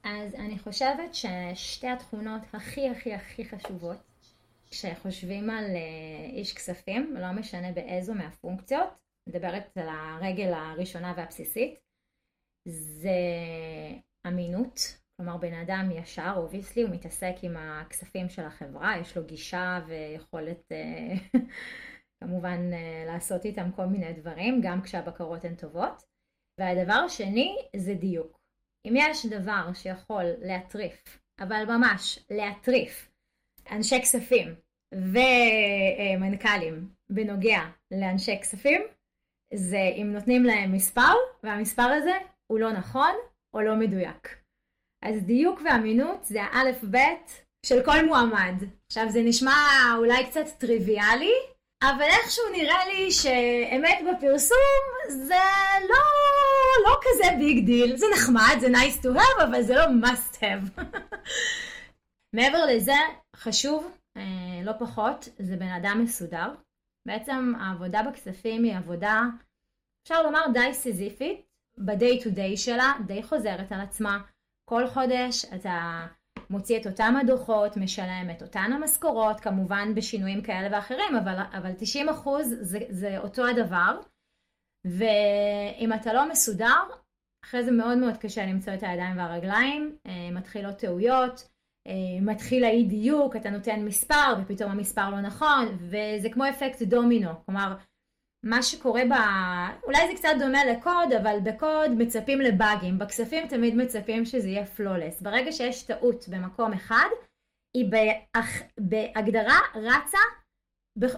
אז אני חושבת ששתי התכונות הכי הכי הכי חשובות, כשחושבים על אה, איש כספים, לא משנה באיזו מהפונקציות, מדברת על הרגל הראשונה והבסיסית, זה אמינות. כלומר, בן אדם ישר, obviously, הוא מתעסק עם הכספים של החברה, יש לו גישה ויכולת אה, כמובן אה, לעשות איתם כל מיני דברים, גם כשהבקרות הן טובות. והדבר השני זה דיוק. אם יש דבר שיכול להטריף, אבל ממש להטריף, אנשי כספים ומנכ"לים בנוגע לאנשי כספים, זה אם נותנים להם מספר, והמספר הזה הוא לא נכון או לא מדויק. אז דיוק ואמינות זה האלף בית של כל מועמד. עכשיו זה נשמע אולי קצת טריוויאלי, אבל איכשהו נראה לי שאמת בפרסום זה לא, לא כזה big deal. זה נחמד, זה nice to have, אבל זה לא must have. מעבר לזה, חשוב, אה, לא פחות, זה בן אדם מסודר. בעצם העבודה בכספים היא עבודה, אפשר לומר די סיזיפית, ב-day to day שלה, די חוזרת על עצמה. כל חודש אתה מוציא את אותם הדוחות, משלם את אותן המשכורות, כמובן בשינויים כאלה ואחרים, אבל, אבל 90% זה, זה אותו הדבר. ואם אתה לא מסודר, אחרי זה מאוד מאוד קשה למצוא את הידיים והרגליים, מתחילות טעויות, מתחיל האי דיוק, אתה נותן מספר ופתאום המספר לא נכון, וזה כמו אפקט דומינו, כלומר מה שקורה ב... אולי זה קצת דומה לקוד, אבל בקוד מצפים לבאגים, בכספים תמיד מצפים שזה יהיה פלולס. ברגע שיש טעות במקום אחד, היא באח... בהגדרה רצה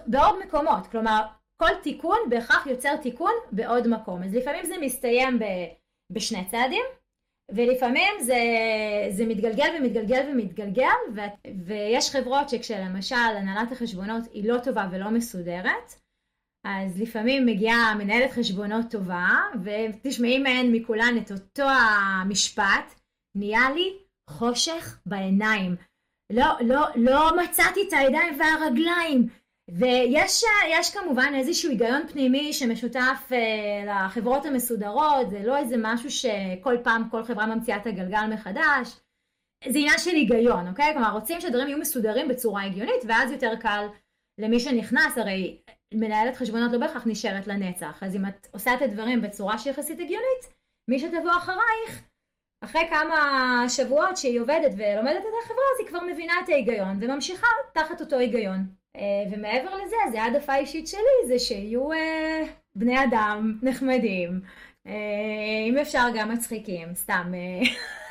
בעוד מקומות, כלומר כל תיקון בהכרח יוצר תיקון בעוד מקום. אז לפעמים זה מסתיים ב... בשני צעדים, ולפעמים זה, זה מתגלגל ומתגלגל ומתגלגל, ו... ויש חברות שכשלמשל הנהלת החשבונות היא לא טובה ולא מסודרת, אז לפעמים מגיעה מנהלת חשבונות טובה, ותשמעי מהן מכולן את אותו המשפט, נהיה לי חושך בעיניים. לא, לא, לא מצאתי את הידיים והרגליים. ויש כמובן איזשהו היגיון פנימי שמשותף אה, לחברות המסודרות, זה לא איזה משהו שכל פעם כל חברה ממציאה את הגלגל מחדש. זה עניין של היגיון, אוקיי? כלומר, רוצים שהדברים יהיו מסודרים בצורה הגיונית, ואז יותר קל למי שנכנס, הרי מנהלת חשבונות לא בהכרח נשארת לנצח, אז אם את עושה את הדברים בצורה שיחסית הגיונית, מי שתבוא אחרייך, אחרי כמה שבועות שהיא עובדת ולומדת את החברה, אז היא כבר מבינה את ההיגיון וממשיכה תחת אותו היגיון. אה, ומעבר לזה, אז העדפה אישית שלי זה שיהיו אה, בני אדם נחמדים, אה, אם אפשר גם מצחיקים, סתם,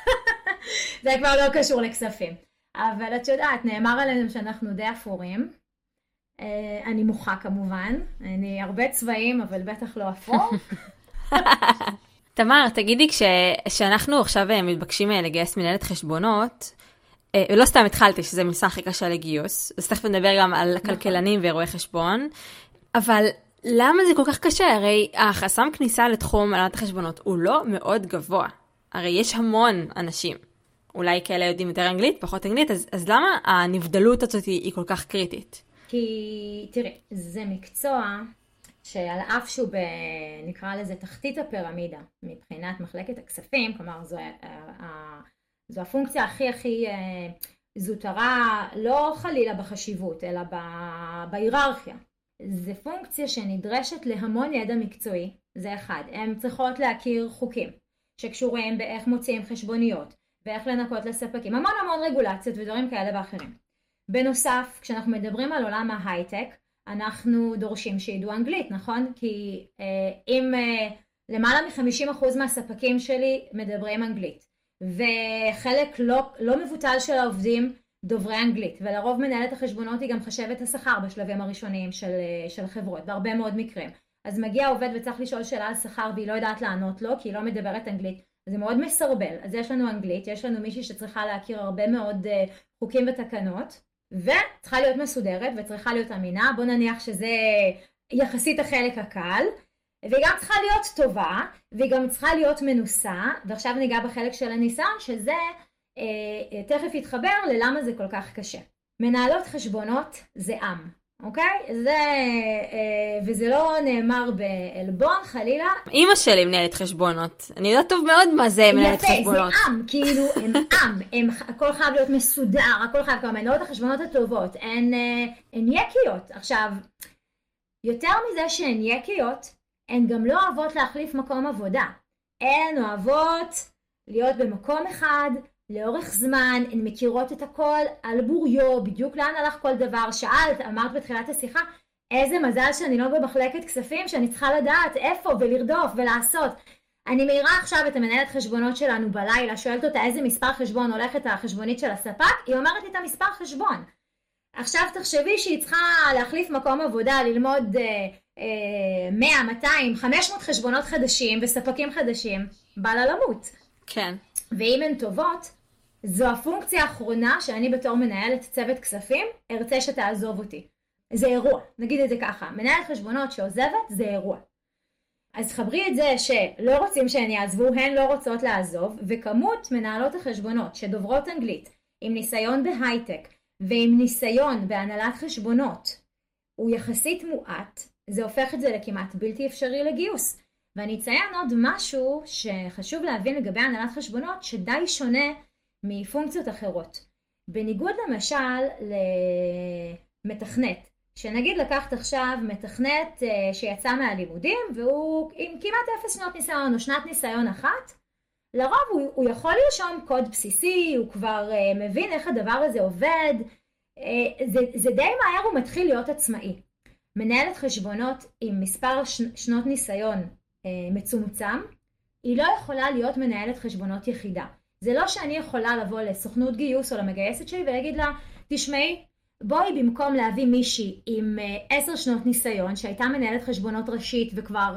זה כבר לא קשור לכספים. אבל את יודעת, נאמר עלינו שאנחנו די אפורים, אה, אני מוחה כמובן, אני הרבה צבעים, אבל בטח לא אפור. תמר, תגידי, כשאנחנו עכשיו אה, מתבקשים אה, לגייס מנהלת חשבונות, לא סתם התחלתי שזה מסע הכי קשה לגיוס, אז תכף נדבר גם על נכון. כלכלנים ואירועי חשבון, אבל למה זה כל כך קשה? הרי החסם כניסה לתחום הנהלת החשבונות הוא לא מאוד גבוה. הרי יש המון אנשים. אולי כאלה יודעים יותר אנגלית, פחות אנגלית, אז, אז למה הנבדלות הזאת היא כל כך קריטית? כי תראי, זה מקצוע שעל אף שהוא ב... נקרא לזה תחתית הפירמידה מבחינת מחלקת הכספים, כלומר זו, זו הפונקציה הכי הכי אה, זוטרה לא חלילה בחשיבות אלא ב... בהיררכיה. זה פונקציה שנדרשת להמון ידע מקצועי, זה אחד. הן צריכות להכיר חוקים שקשורים באיך מוציאים חשבוניות ואיך לנקות לספקים, המון המון רגולציות ודברים כאלה ואחרים. בנוסף, כשאנחנו מדברים על עולם ההייטק, אנחנו דורשים שידעו אנגלית, נכון? כי אה, אם אה, למעלה מ-50% מהספקים שלי מדברים אנגלית, וחלק לא, לא מבוטל של העובדים דוברי אנגלית, ולרוב מנהלת החשבונות היא גם חשבת השכר בשלבים הראשוניים של, אה, של חברות, בהרבה מאוד מקרים. אז מגיע עובד וצריך לשאול שאלה על שכר והיא לא יודעת לענות לו, כי היא לא מדברת אנגלית. זה מאוד מסרבל. אז יש לנו אנגלית, יש לנו מישהי שצריכה להכיר הרבה מאוד uh, חוקים ותקנות, וצריכה להיות מסודרת וצריכה להיות אמינה, בוא נניח שזה יחסית החלק הקל, והיא גם צריכה להיות טובה, והיא גם צריכה להיות מנוסה, ועכשיו ניגע בחלק של הניסיון, שזה אה, אה, תכף יתחבר ללמה זה כל כך קשה. מנהלות חשבונות זה עם, אוקיי? זה, אה, וזה לא נאמר בעלבון, חלילה. אימא שלי מנהלת חשבונות. אני יודעת טוב מאוד מה זה מנהלת יפה, חשבונות. יפה, זה עם, כאילו, הם עם, הם, הכל חייב להיות מסודר, הכל חייב, כלומר, מנהלות החשבונות הטובות, הן, אה, הן יקיות. עכשיו, יותר מזה שהן יקיות, הן גם לא אוהבות להחליף מקום עבודה. הן אוהבות להיות במקום אחד, לאורך זמן, הן מכירות את הכל על בוריו, בדיוק לאן הלך כל דבר, שאלת, אמרת בתחילת השיחה, איזה מזל שאני לא במחלקת כספים, שאני צריכה לדעת איפה ולרדוף ולעשות. אני מעירה עכשיו את המנהלת חשבונות שלנו בלילה, שואלת אותה איזה מספר חשבון הולכת החשבונית של הספק, היא אומרת לי את המספר חשבון. עכשיו תחשבי שהיא צריכה להחליף מקום עבודה, ללמוד אה, אה, 100, 200, 500 חשבונות חדשים וספקים חדשים, בא לה למות. כן. ואם הן טובות, זו הפונקציה האחרונה שאני בתור מנהלת צוות כספים ארצה שתעזוב אותי. זה אירוע, נגיד את זה ככה, מנהלת חשבונות שעוזבת זה אירוע. אז חברי את זה שלא רוצים שהן יעזבו, הן לא רוצות לעזוב, וכמות מנהלות החשבונות שדוברות אנגלית, עם ניסיון בהייטק ועם ניסיון בהנהלת חשבונות, הוא יחסית מועט, זה הופך את זה לכמעט בלתי אפשרי לגיוס. ואני אציין עוד משהו שחשוב להבין לגבי הנהלת חשבונות, שדי שונה מפונקציות אחרות. בניגוד למשל למתכנת, שנגיד לקחת עכשיו מתכנת אה, שיצא מהלימודים והוא עם כמעט אפס שנות ניסיון או שנת ניסיון אחת, לרוב הוא, הוא יכול לרשום קוד בסיסי, הוא כבר uh, מבין איך הדבר הזה עובד, uh, זה, זה די מהר הוא מתחיל להיות עצמאי. מנהלת חשבונות עם מספר שנות ניסיון uh, מצומצם, היא לא יכולה להיות מנהלת חשבונות יחידה. זה לא שאני יכולה לבוא לסוכנות גיוס או למגייסת שלי ולהגיד לה, תשמעי, בואי במקום להביא מישהי עם uh, עשר שנות ניסיון שהייתה מנהלת חשבונות ראשית וכבר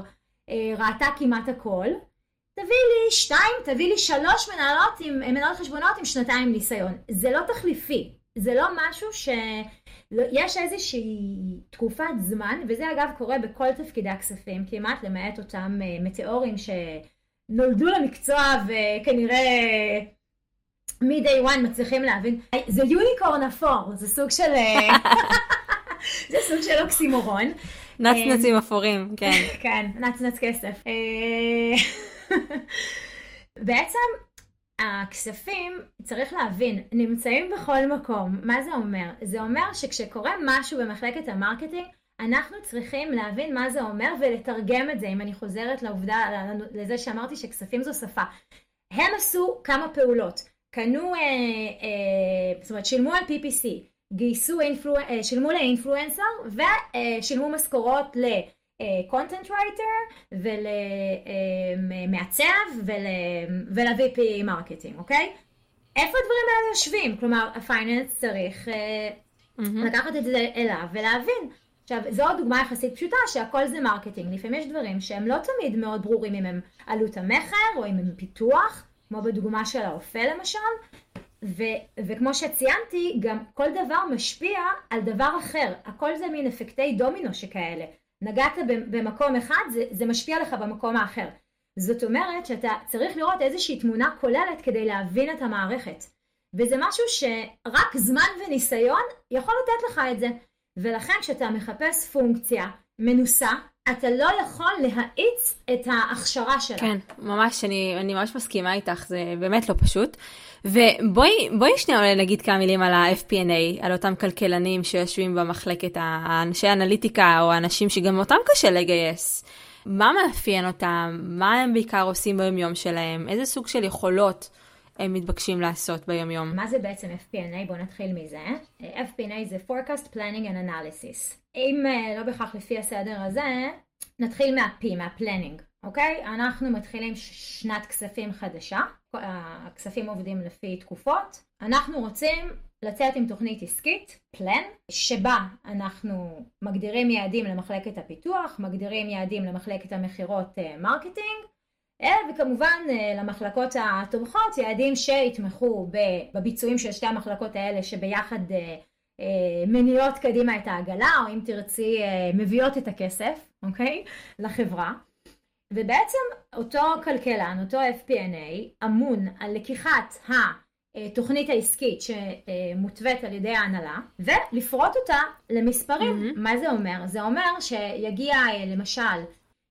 uh, ראתה כמעט הכל, תביא לי שתיים, תביא לי שלוש מנהלות עם, מנהלות חשבונות עם שנתיים ניסיון. זה לא תחליפי, זה לא משהו ש... יש איזושהי תקופת זמן, וזה אגב קורה בכל תפקידי הכספים, כמעט למעט אותם אה, מטאורים שנולדו למקצוע וכנראה מ-day one מצליחים להבין. זה יוניקורן אפור, זה סוג של... אה, זה סוג של אוקסימורון. נצנצים אפורים, כן. כן, נצנץ כסף. אה, בעצם הכספים, צריך להבין, נמצאים בכל מקום. מה זה אומר? זה אומר שכשקורה משהו במחלקת ה marketing, אנחנו צריכים להבין מה זה אומר ולתרגם את זה, אם אני חוזרת לעובדה, לזה שאמרתי שכספים זו שפה. הם עשו כמה פעולות. קנו, אה, אה, זאת אומרת, שילמו על PPC, גייסו, influ, אה, שילמו ל influencer ושילמו משכורות ל... content writer ולמעצב ול-VP marketing, אוקיי? איפה הדברים האלה יושבים? כלומר, ה finance צריך mm-hmm. לקחת את זה אליו ולהבין. עכשיו, זו דוגמה יחסית פשוטה שהכל זה marketing. לפעמים יש דברים שהם לא תמיד מאוד ברורים אם הם עלות המכר או אם הם פיתוח, כמו בדוגמה של האופה למשל, ו- וכמו שציינתי, גם כל דבר משפיע על דבר אחר. הכל זה מין אפקטי דומינו שכאלה. נגעת במקום אחד, זה, זה משפיע לך במקום האחר. זאת אומרת שאתה צריך לראות איזושהי תמונה כוללת כדי להבין את המערכת. וזה משהו שרק זמן וניסיון יכול לתת לך את זה. ולכן כשאתה מחפש פונקציה מנוסה, אתה לא יכול להאיץ את ההכשרה שלה. כן, ממש, אני, אני ממש מסכימה איתך, זה באמת לא פשוט. ובואי שנייה נגיד כמה מילים על ה-FP&A, על אותם כלכלנים שיושבים במחלקת האנשי אנליטיקה, או האנשים שגם אותם קשה לגייס. מה מאפיין אותם? מה הם בעיקר עושים ביומיום שלהם? איזה סוג של יכולות הם מתבקשים לעשות ביומיום? מה זה בעצם FP&A? בואו נתחיל מזה. FP&A זה Forecast Planning and Analysis. אם אה, לא בהכרח לפי הסדר הזה, נתחיל מה-P, מה-Planning, אוקיי? אנחנו מתחילים שנת כספים חדשה, הכספים עובדים לפי תקופות. אנחנו רוצים לצאת עם תוכנית עסקית, plan, שבה אנחנו מגדירים יעדים למחלקת הפיתוח, מגדירים יעדים למחלקת המכירות marketing, אה, אה, וכמובן למחלקות התומכות יעדים שיתמכו בביצועים של שתי המחלקות האלה שביחד מניעות קדימה את העגלה, או אם תרצי מביאות את הכסף, אוקיי? לחברה. ובעצם אותו כלכלן, אותו FP&A, אמון על לקיחת התוכנית העסקית שמותווית על ידי ההנהלה, ולפרוט אותה למספרים. Mm-hmm. מה זה אומר? זה אומר שיגיע למשל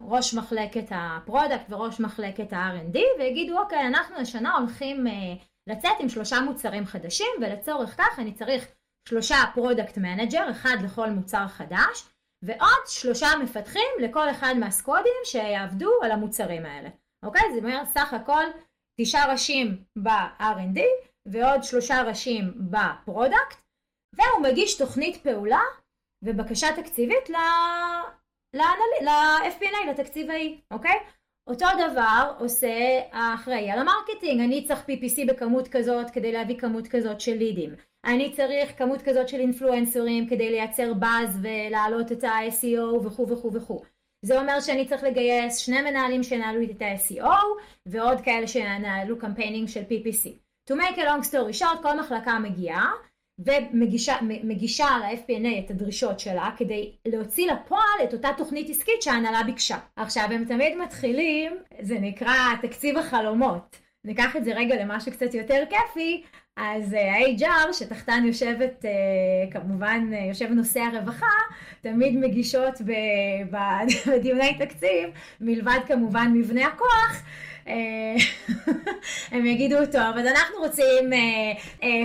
ראש מחלקת ה product וראש מחלקת ה-R&D ויגידו אוקיי אנחנו השנה הולכים לצאת עם שלושה מוצרים חדשים ולצורך כך אני צריך שלושה product manager, אחד לכל מוצר חדש ועוד שלושה מפתחים לכל אחד מהסקודים שיעבדו על המוצרים האלה. אוקיי? זה אומר סך הכל תשעה ראשים ב-R&D ועוד שלושה ראשים ב product, והוא מגיש תוכנית פעולה ובקשה תקציבית ל-FP&A, לתקציבאי, אוקיי? אותו דבר עושה האחראי על ה marketing, אני צריך PPC בכמות כזאת כדי להביא כמות כזאת של לידים. אני צריך כמות כזאת של אינפלואנסרים כדי לייצר באז ולהעלות את ה-SEO וכו' וכו' וכו'. זה אומר שאני צריך לגייס שני מנהלים שינהלו את ה-SEO ועוד כאלה שינהלו campaigning של PPC. To make a long story short, כל מחלקה מגיעה ומגישה ל-FP&A את הדרישות שלה כדי להוציא לפועל את אותה תוכנית עסקית שההנהלה ביקשה. עכשיו הם תמיד מתחילים, זה נקרא תקציב החלומות. ניקח את זה רגע למשהו קצת יותר כיפי, אז אה, ה-HR שתחתן יושבת, אה, כמובן אה, יושב נושא הרווחה, תמיד מגישות בדיוני תקציב, מלבד כמובן מבנה הכוח, הם יגידו, טוב, אז אנחנו רוצים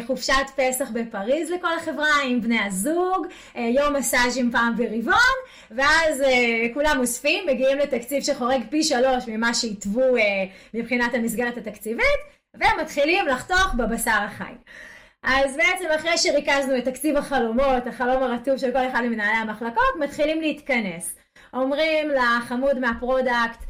חופשת פסח בפריז לכל החברה עם בני הזוג, יום מסאז'ים פעם ברבעון, ואז כולם אוספים, מגיעים לתקציב שחורג פי שלוש ממה שהתוו מבחינת המסגרת התקציבית, ומתחילים לחתוך בבשר החי. אז בעצם אחרי שריכזנו את תקציב החלומות, החלום הרטוב של כל אחד ממנהלי המחלקות, מתחילים להתכנס. אומרים לחמוד מה product,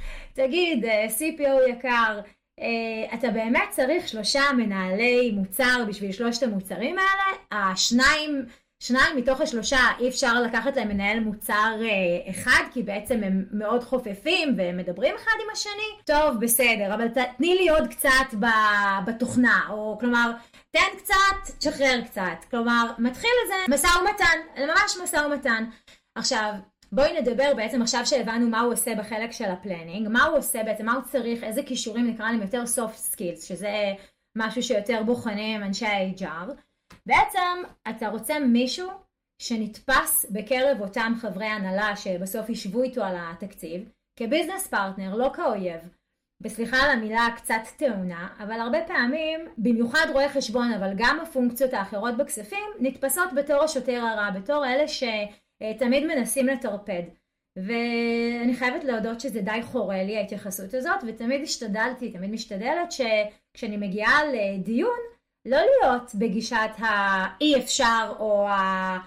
תגיד, אה, CPO יקר, אה, אתה באמת צריך שלושה מנהלי מוצר בשביל שלושת המוצרים האלה? השניים, שניים מתוך השלושה אי אפשר לקחת להם מנהל מוצר אה, אחד, כי בעצם הם מאוד חופפים והם מדברים אחד עם השני? טוב, בסדר, אבל תני לי עוד קצת בתוכנה, או כלומר... תן קצת, תשחרר קצת. כלומר, מתחיל לזה משא ומתן, ממש משא ומתן. עכשיו, בואי נדבר בעצם עכשיו שהבנו מה הוא עושה בחלק של ה planning, מה הוא עושה בעצם, מה הוא צריך, איזה כישורים נקרא להם יותר soft skills, שזה משהו שיותר בוחנים אנשי ה-HR. בעצם אתה רוצה מישהו שנתפס בקרב אותם חברי הנהלה שבסוף ישבו איתו על התקציב, כ business partner, לא כאויב. וסליחה על המילה קצת טעונה, אבל הרבה פעמים, במיוחד רואי חשבון, אבל גם הפונקציות האחרות בכספים, נתפסות בתור השוטר הרע, בתור אלה שתמיד מנסים לטרפד. ואני חייבת להודות שזה די חורה לי ההתייחסות הזאת, ותמיד השתדלתי, תמיד משתדלת, שכשאני מגיעה לדיון, לא להיות בגישת האי אפשר או ה...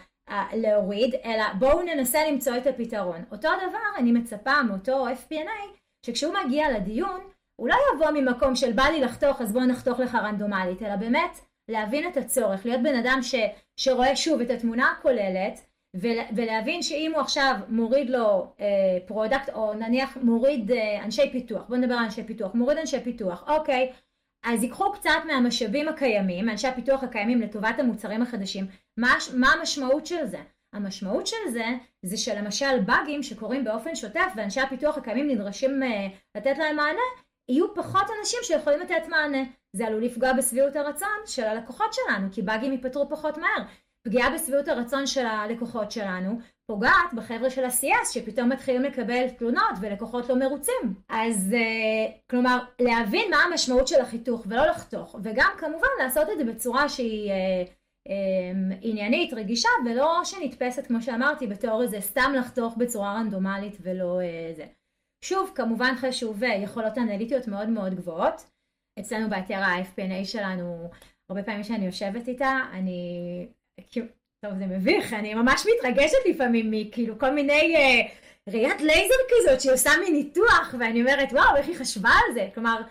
להוריד, אלא בואו ננסה למצוא את הפתרון. אותו דבר אני מצפה מאותו FP&A שכשהוא מגיע לדיון, הוא לא יבוא ממקום של בא לי לחתוך אז בוא נחתוך לך רנדומלית, אלא באמת להבין את הצורך, להיות בן אדם ש, שרואה שוב את התמונה הכוללת, ולהבין שאם הוא עכשיו מוריד לו אה, product, או נניח מוריד אה, אנשי פיתוח, בוא נדבר על אנשי פיתוח, מוריד אנשי פיתוח, אוקיי, אז ייקחו קצת מהמשאבים הקיימים, מאנשי הפיתוח הקיימים לטובת המוצרים החדשים, מה, מה המשמעות של זה? המשמעות של זה, זה שלמשל באגים שקורים באופן שוטף ואנשי הפיתוח הקיימים נדרשים uh, לתת להם מענה, יהיו פחות אנשים שיכולים לתת מענה. זה עלול לפגוע בשביעות הרצון של הלקוחות שלנו, כי באגים ייפתרו פחות מהר. פגיעה בשביעות הרצון של הלקוחות שלנו פוגעת בחבר'ה של ה-CS שפתאום מתחילים לקבל תלונות ולקוחות לא מרוצים. אז uh, כלומר, להבין מה המשמעות של החיתוך ולא לחתוך, וגם כמובן לעשות את זה בצורה שהיא... Uh, אמ, עניינית, רגישה, ולא שנתפסת, כמו שאמרתי, בתיאור הזה סתם לחתוך בצורה רנדומלית ולא אה, זה. שוב, כמובן חשוב אה, יכולות אנליטיות מאוד מאוד גבוהות. אצלנו באתר ה-FPNA שלנו, הרבה פעמים שאני יושבת איתה, אני... טוב, זה מביך, אני ממש מתרגשת לפעמים מכאילו כל מיני אה, ראיית לייזר כזאת שהיא עושה מניתוח, ואני אומרת, וואו, איך היא חשבה על זה? כלומר,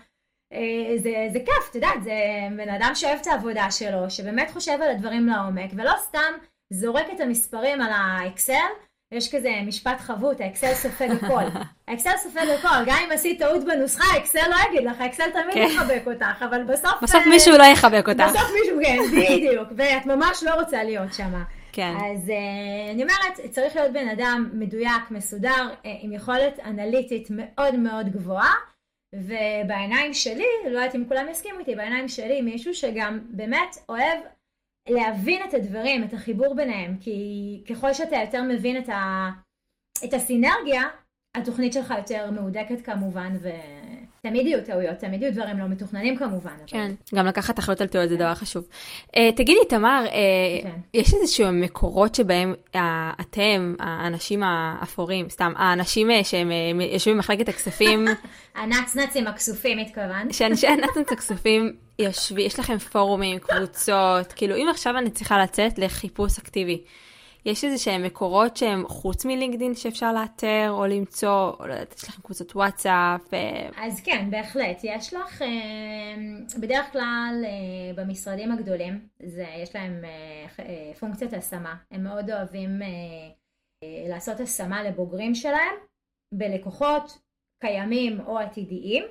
אה, זה, זה כיף, את יודעת, זה בן אדם שאוהב את העבודה שלו, שבאמת חושב על הדברים לעומק, ולא סתם זורק את המספרים על האקסל, יש כזה משפט חבוט, האקסל סופג הכל. האקסל סופג הכל, גם אם עשית טעות בנוסחה, האקסל לא יגיד לך, האקסל תמיד כן. יחבק אותך, אבל בסוף... בסוף מישהו לא יחבק אותך. בסוף מישהו, כן, בדיוק, ואת ממש לא רוצה להיות שם. כן. אז uh, אני אומרת, צריך להיות בן אדם מדויק, מסודר, uh, עם יכולת אנליטית מאוד מאוד גבוהה. ובעיניים שלי, לא יודעת אם כולם יסכימו איתי, בעיניים שלי מישהו שגם באמת אוהב להבין את הדברים, את החיבור ביניהם, כי ככל שאתה יותר מבין את, ה... את הסינרגיה, התוכנית שלך יותר מהודקת כמובן, ו... תמיד יהיו טעויות, תמיד יהיו דברים לא מתוכננים כמובן. כן, אבל... גם לקחת אחריות על טעויות זה דבר חשוב. Uh, תגידי, תמר, uh, כן. יש איזשהו מקורות שבהם uh, אתם, האנשים האפורים, סתם, האנשים uh, שהם uh, יושבים במחלקת הכספים... הנצנצים הכסופים התכוונת. שאנשי הנצנצים הכסופים יושבים, יש לכם פורומים, קבוצות, כאילו אם עכשיו אני צריכה לצאת לחיפוש אקטיבי. יש איזה שהם מקורות שהם חוץ מלינקדין שאפשר לאתר או למצוא, או לא יודעת, יש לכם קבוצות וואטסאפ? אז כן, בהחלט. יש לך, אה, בדרך כלל אה, במשרדים הגדולים, זה, יש להם אה, פונקציית השמה. הם מאוד אוהבים לעשות השמה לבוגרים שלהם בלקוחות קיימים או עתידיים.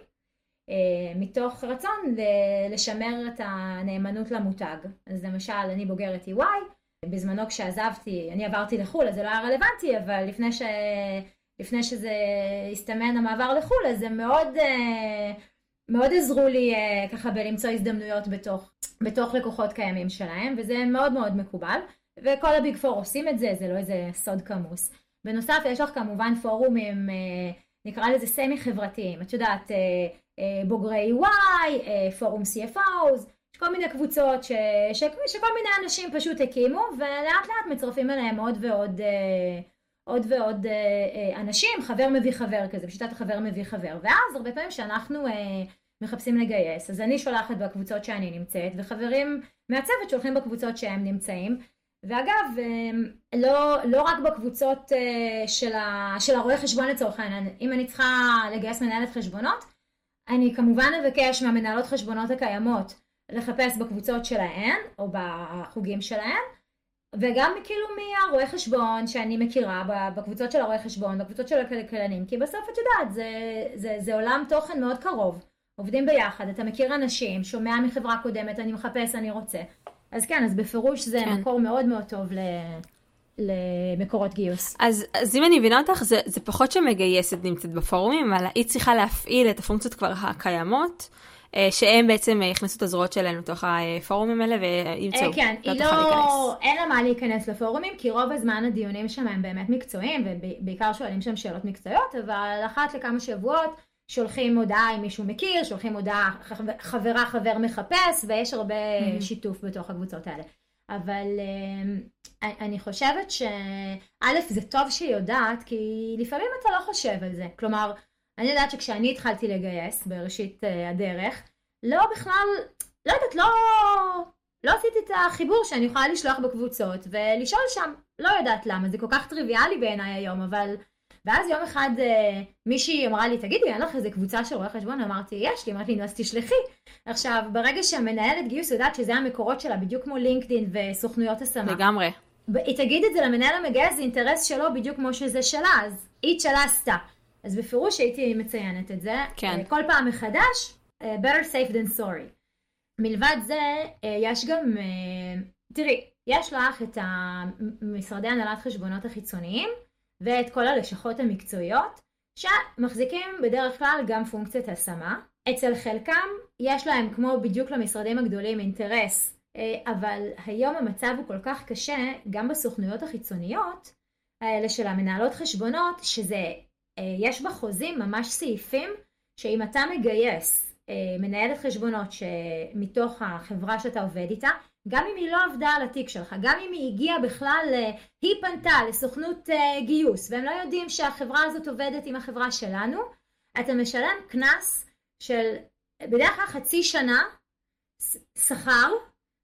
מתוך רצון לשמר את הנאמנות למותג. אז למשל, אני בוגרת EY, בזמנו כשעזבתי, אני עברתי לחו"ל אז זה לא היה רלוונטי, אבל לפני, ש... לפני שזה הסתמן המעבר לחו"ל אז זה מאוד, אה, מאוד עזרו לי אה, ככה בלמצוא הזדמנויות בתוך, בתוך לקוחות קיימים שלהם, וזה מאוד מאוד מקובל, וכל הביג פור עושים את זה, זה לא איזה סוד כמוס. בנוסף יש לך כמובן פורומים, אה, נקרא לזה סמי חברתיים, את יודעת, בוגרי Y, פורום CFOs, כל מיני קבוצות ש, ש, שכל מיני אנשים פשוט הקימו ולאט לאט מצרפים אליהם עוד ועוד עוד ועוד אנשים, חבר מביא חבר כזה, בשיטת החבר מביא חבר, ואז הרבה פעמים שאנחנו מחפשים לגייס, אז אני שולחת בקבוצות שאני נמצאת, וחברים מהצוות שולחים בקבוצות שהם נמצאים, ואגב, לא, לא רק בקבוצות של, ה, של הרואי חשבון לצורך העניין, אם אני צריכה לגייס מנהלת חשבונות, אני כמובן אבקש מהמנהלות חשבונות הקיימות לחפש בקבוצות שלהן, או בחוגים שלהן, וגם כאילו מהרואי חשבון שאני מכירה, בקבוצות של הרואי חשבון, בקבוצות של הכלכלנים, כי בסוף את יודעת, זה, זה, זה עולם תוכן מאוד קרוב. עובדים ביחד, אתה מכיר אנשים, שומע מחברה קודמת, אני מחפש, אני רוצה. אז כן, אז בפירוש זה כן. מקור מאוד מאוד טוב ל... למקורות גיוס. אז, אז אם אני מבינה אותך, זה, זה פחות שמגייסת נמצאת בפורומים, אבל היא צריכה להפעיל את הפונקציות כבר הקיימות, שהם בעצם יכנסו את הזרועות שלהם לתוך הפורומים האלה וימצאו. אה, כן, לא היא לא, אין לה מה להיכנס לפורומים, כי רוב הזמן הדיונים שם הם באמת מקצועיים, ובעיקר שואלים שם שאלות מקצועיות, אבל אחת לכמה שבועות, שולחים הודעה אם מישהו מכיר, שולחים הודעה חברה חבר מחפש, ויש הרבה mm-hmm. שיתוף בתוך הקבוצות האלה. אבל אני חושבת שא' זה טוב שהיא יודעת, כי לפעמים אתה לא חושב על זה. כלומר, אני יודעת שכשאני התחלתי לגייס בראשית uh, הדרך, לא בכלל, לא יודעת, לא, לא עשיתי את החיבור שאני יכולה לשלוח בקבוצות ולשאול שם. לא יודעת למה, זה כל כך טריוויאלי בעיניי היום, אבל ואז יום אחד אה, מישהי אמרה לי, תגידי, אין לך איזה קבוצה של רואי חשבון? אמרתי, יש לי, אמרתי לי, נו אז תשלחי. עכשיו, ברגע שהמנהלת גיוס יודעת שזה המקורות שלה, בדיוק כמו לינקדין וסוכנויות השמה. לגמרי. היא תגיד את זה למנהל המגייס, זה אינטרס שלו בדיוק כמו שזה שלה, אז היא את שלה עשתה. אז בפירוש הייתי מציינת את זה. כן. אה, כל פעם מחדש, אה, better safe than sorry. מלבד זה, אה, יש גם, תראי, יש לך את המשרדי הנהלת חשבונות החיצוניים, ואת כל הלשכות המקצועיות, שמחזיקים בדרך כלל גם פונקציית השמה. אצל חלקם יש להם, כמו בדיוק למשרדים הגדולים, אינטרס, אבל היום המצב הוא כל כך קשה, גם בסוכנויות החיצוניות האלה של המנהלות חשבונות, שזה, יש בחוזים ממש סעיפים שאם אתה מגייס אה, מנהלת חשבונות שמתוך החברה שאתה עובד איתה, גם אם היא לא עבדה על התיק שלך, גם אם היא הגיעה בכלל, אה, היא פנתה לסוכנות אה, גיוס והם לא יודעים שהחברה הזאת עובדת עם החברה שלנו, אתה משלם קנס של בדרך כלל חצי שנה שכר,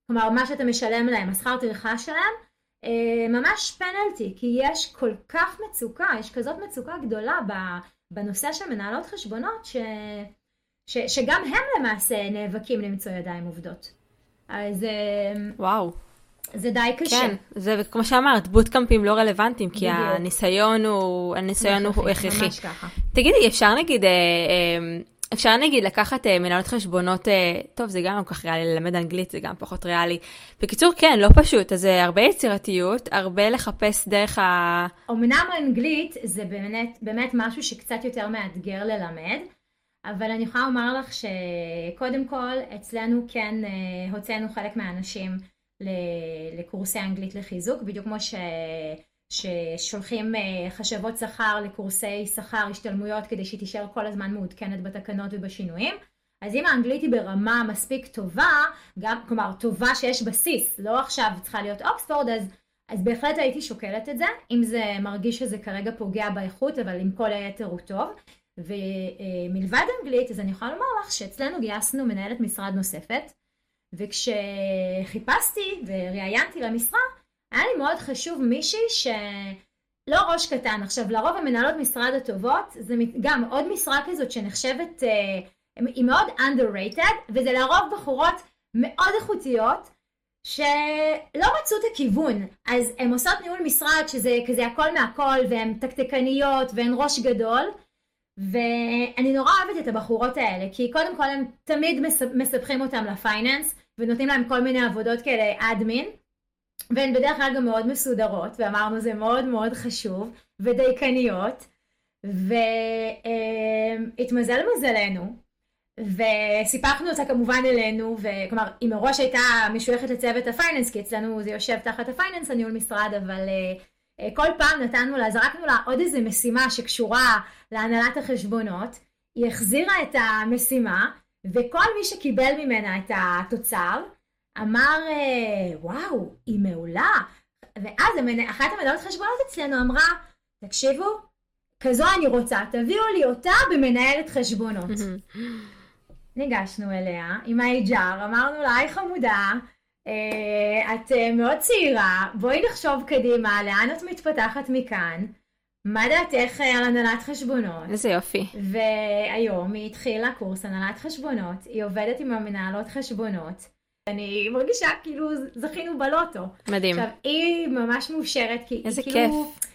כלומר מה שאתה משלם להם, השכר טרחה שלהם, אה, ממש פנלטי, כי יש כל כך מצוקה, יש כזאת מצוקה גדולה בנושא של מנהלות חשבונות, ש, ש, שגם הם למעשה נאבקים למצוא ידיים עובדות. אז... אמ, וואו. זה די קשה. כן, זה כמו שאמרת, בוטקאמפים לא רלוונטיים, כי בדיוק. הניסיון הוא, הניסיון הוא הכרחי. ממש ככה. תגידי, אפשר נגיד, אה, אה, אפשר נגיד לקחת אה, מנהלות חשבונות, טוב, זה גם לא כל כך ריאלי, ללמד אנגלית זה גם פחות ריאלי. בקיצור, כן, לא פשוט, אז זה הרבה יצירתיות, הרבה לחפש דרך ה... אמנם אנגלית זה באמת, באמת משהו שקצת יותר מאתגר ללמד. אבל אני יכולה לומר לך שקודם כל אצלנו כן אה, הוצאנו חלק מהאנשים לקורסי אנגלית לחיזוק, בדיוק כמו ש... ששולחים אה, חשבות שכר לקורסי שכר השתלמויות כדי שהיא תישאר כל הזמן מעודכנת בתקנות ובשינויים. אז אם האנגלית היא ברמה מספיק טובה, גם, כלומר טובה שיש בסיס, לא עכשיו צריכה להיות אוקספורד, אז, אז בהחלט הייתי שוקלת את זה, אם זה מרגיש שזה כרגע פוגע באיכות, אבל עם כל היתר הוא טוב. ומלבד אנגלית, אז אני יכולה לומר לך שאצלנו גייסנו מנהלת משרד נוספת, וכשחיפשתי וראיינתי למשרה, היה לי מאוד חשוב מישהי שלא ראש קטן. עכשיו, לרוב המנהלות משרד הטובות, זה גם עוד משרה כזאת שנחשבת, אה, היא מאוד underrated, וזה לרוב בחורות מאוד איכותיות, שלא מצאו את הכיוון, אז הן עושות ניהול משרד שזה כזה הכל מהכל והן תקתקניות והן ראש גדול ואני נורא אוהבת את הבחורות האלה, כי קודם כל הם תמיד מספחים אותם ל finance, ונותנים להם כל מיני עבודות כאלה admin, והן בדרך כלל גם מאוד מסודרות, ואמרנו זה מאוד מאוד חשוב, ודייקניות, והתמזל מזלנו, וסיפחנו אותה כמובן אלינו, וכלומר היא מראש הייתה משויכת לצוות ה finance, כי אצלנו זה יושב תחת ה finance הניהול משרד, אבל uh, כל פעם נתנו לה, זרקנו לה עוד איזה משימה שקשורה להנהלת החשבונות. היא החזירה את המשימה, וכל מי שקיבל ממנה את התוצר, אמר, אה, וואו, היא מעולה. ואז אחת המנהלות חשבונות אצלנו אמרה, תקשיבו, כזו אני רוצה, תביאו לי אותה במנהלת חשבונות. ניגשנו אליה עם ה-HR, אמרנו לה, היי חמודה, אה, את אה, מאוד צעירה, בואי נחשוב קדימה, לאן את מתפתחת מכאן? מה דעתך על הנהלת חשבונות? איזה יופי. והיום היא התחילה קורס הנהלת חשבונות, היא עובדת עם המנהלות חשבונות. אני מרגישה כאילו זכינו בלוטו. מדהים. עכשיו, היא ממש מאושרת, כי היא כאילו... איזה כיף.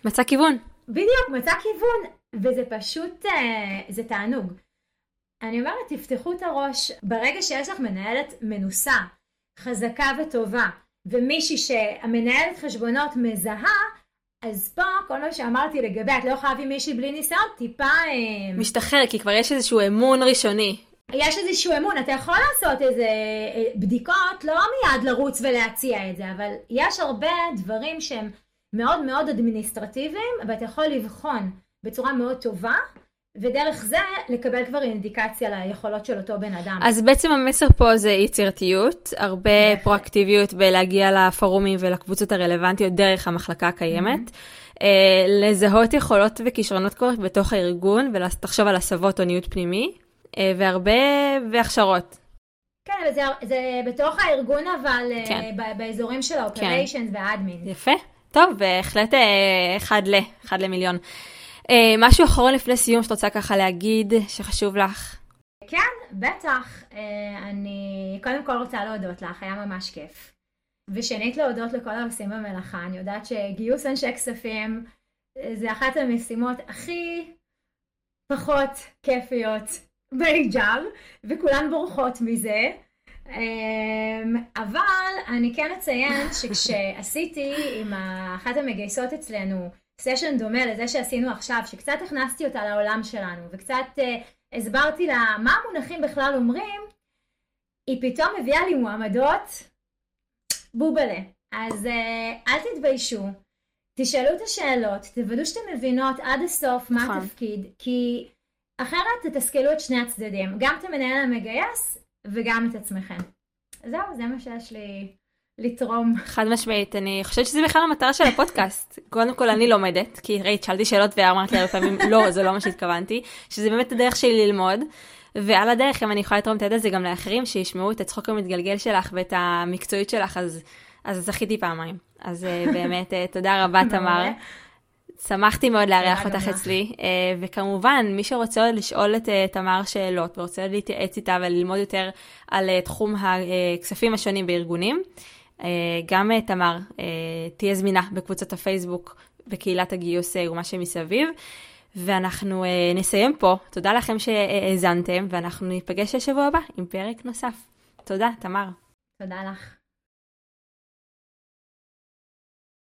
מצא כיוון. בדיוק, מצא כיוון, וזה פשוט, אה, זה תענוג. אני אומרת, תפתחו את הראש, ברגע שיש לך מנהלת מנוסה, חזקה וטובה, ומישהי שהמנהלת חשבונות מזהה, אז פה כל מה שאמרתי לגבי את לא יכולה להביא מישהי בלי ניסיון, טיפה... אה, משתחרר, כי כבר יש איזשהו אמון ראשוני. יש איזשהו אמון, אתה יכול לעשות איזה אה, בדיקות, לא מיד לרוץ ולהציע את זה, אבל יש הרבה דברים שהם מאוד מאוד אדמיניסטרטיביים, ואתה יכול לבחון בצורה מאוד טובה, ודרך זה לקבל כבר אינדיקציה ליכולות של אותו בן אדם. אז בעצם המסר פה זה יצירתיות, הרבה פרואקטיביות בלהגיע לפורומים ולקבוצות הרלוונטיות דרך המחלקה הקיימת. Mm-hmm. לזהות יכולות וכישרונות כבר בתוך הארגון ולחשוב על הסבות או ניוד פנימי, אה, והרבה, והכשרות. כן, וזה זה בתוך הארגון אבל כן. באזורים של האופריישנס כן. והאדמין. יפה. טוב, בהחלט אה, אחד ל, אחד למיליון. אה, משהו אחרון לפני סיום שאת רוצה ככה להגיד שחשוב לך? כן, בטח. אה, אני קודם כל רוצה להודות לך, היה ממש כיף. ושנית להודות לכל העושים במלאכה. אני יודעת שגיוס אנשי כספים זה אחת המשימות הכי פחות כיפיות בהיג'אב, וכולן בורחות מזה. אמ, אבל אני כן אציין שכשעשיתי עם אחת המגייסות אצלנו סשן דומה לזה שעשינו עכשיו, שקצת הכנסתי אותה לעולם שלנו וקצת uh, הסברתי לה מה המונחים בכלל אומרים, היא פתאום הביאה לי מועמדות בובלה. אז uh, אל תתביישו, תשאלו את השאלות, תוודאו שאתם מבינות עד הסוף מה נכון. התפקיד, כי אחרת תתסכלו את שני הצדדים, גם את המנהל המגייס וגם את עצמכם. זהו, זה מה שיש לי לתרום. חד משמעית, אני חושבת שזה בכלל המטרה של הפודקאסט. קודם כל אני לומדת, כי ראית, שאלתי שאלות ואמרת לי הרבה פעמים, לא, זה לא מה שהתכוונתי, שזה באמת הדרך שלי ללמוד. ועל הדרך, אם אני יכולה לתרום את הידע הזה גם לאחרים, שישמעו את הצחוק המתגלגל שלך ואת המקצועיות שלך, אז, אז זכיתי פעמיים. אז אה, באמת, אה, תודה רבה, תמר. שמחתי מאוד לארח אותך אצלי, אה, וכמובן, מי שרוצה עוד לשאול את אה, תמר שאלות ורוצה להתייעץ איתה וללמוד יותר על אה, תחום הכספים השונים בארגונים, גם תמר תהיה זמינה בקבוצת הפייסבוק בקהילת הגיוס ומה שמסביב. ואנחנו נסיים פה. תודה לכם שהאזנתם, ואנחנו ניפגש בשבוע הבא עם פרק נוסף. תודה, תמר. תודה לך.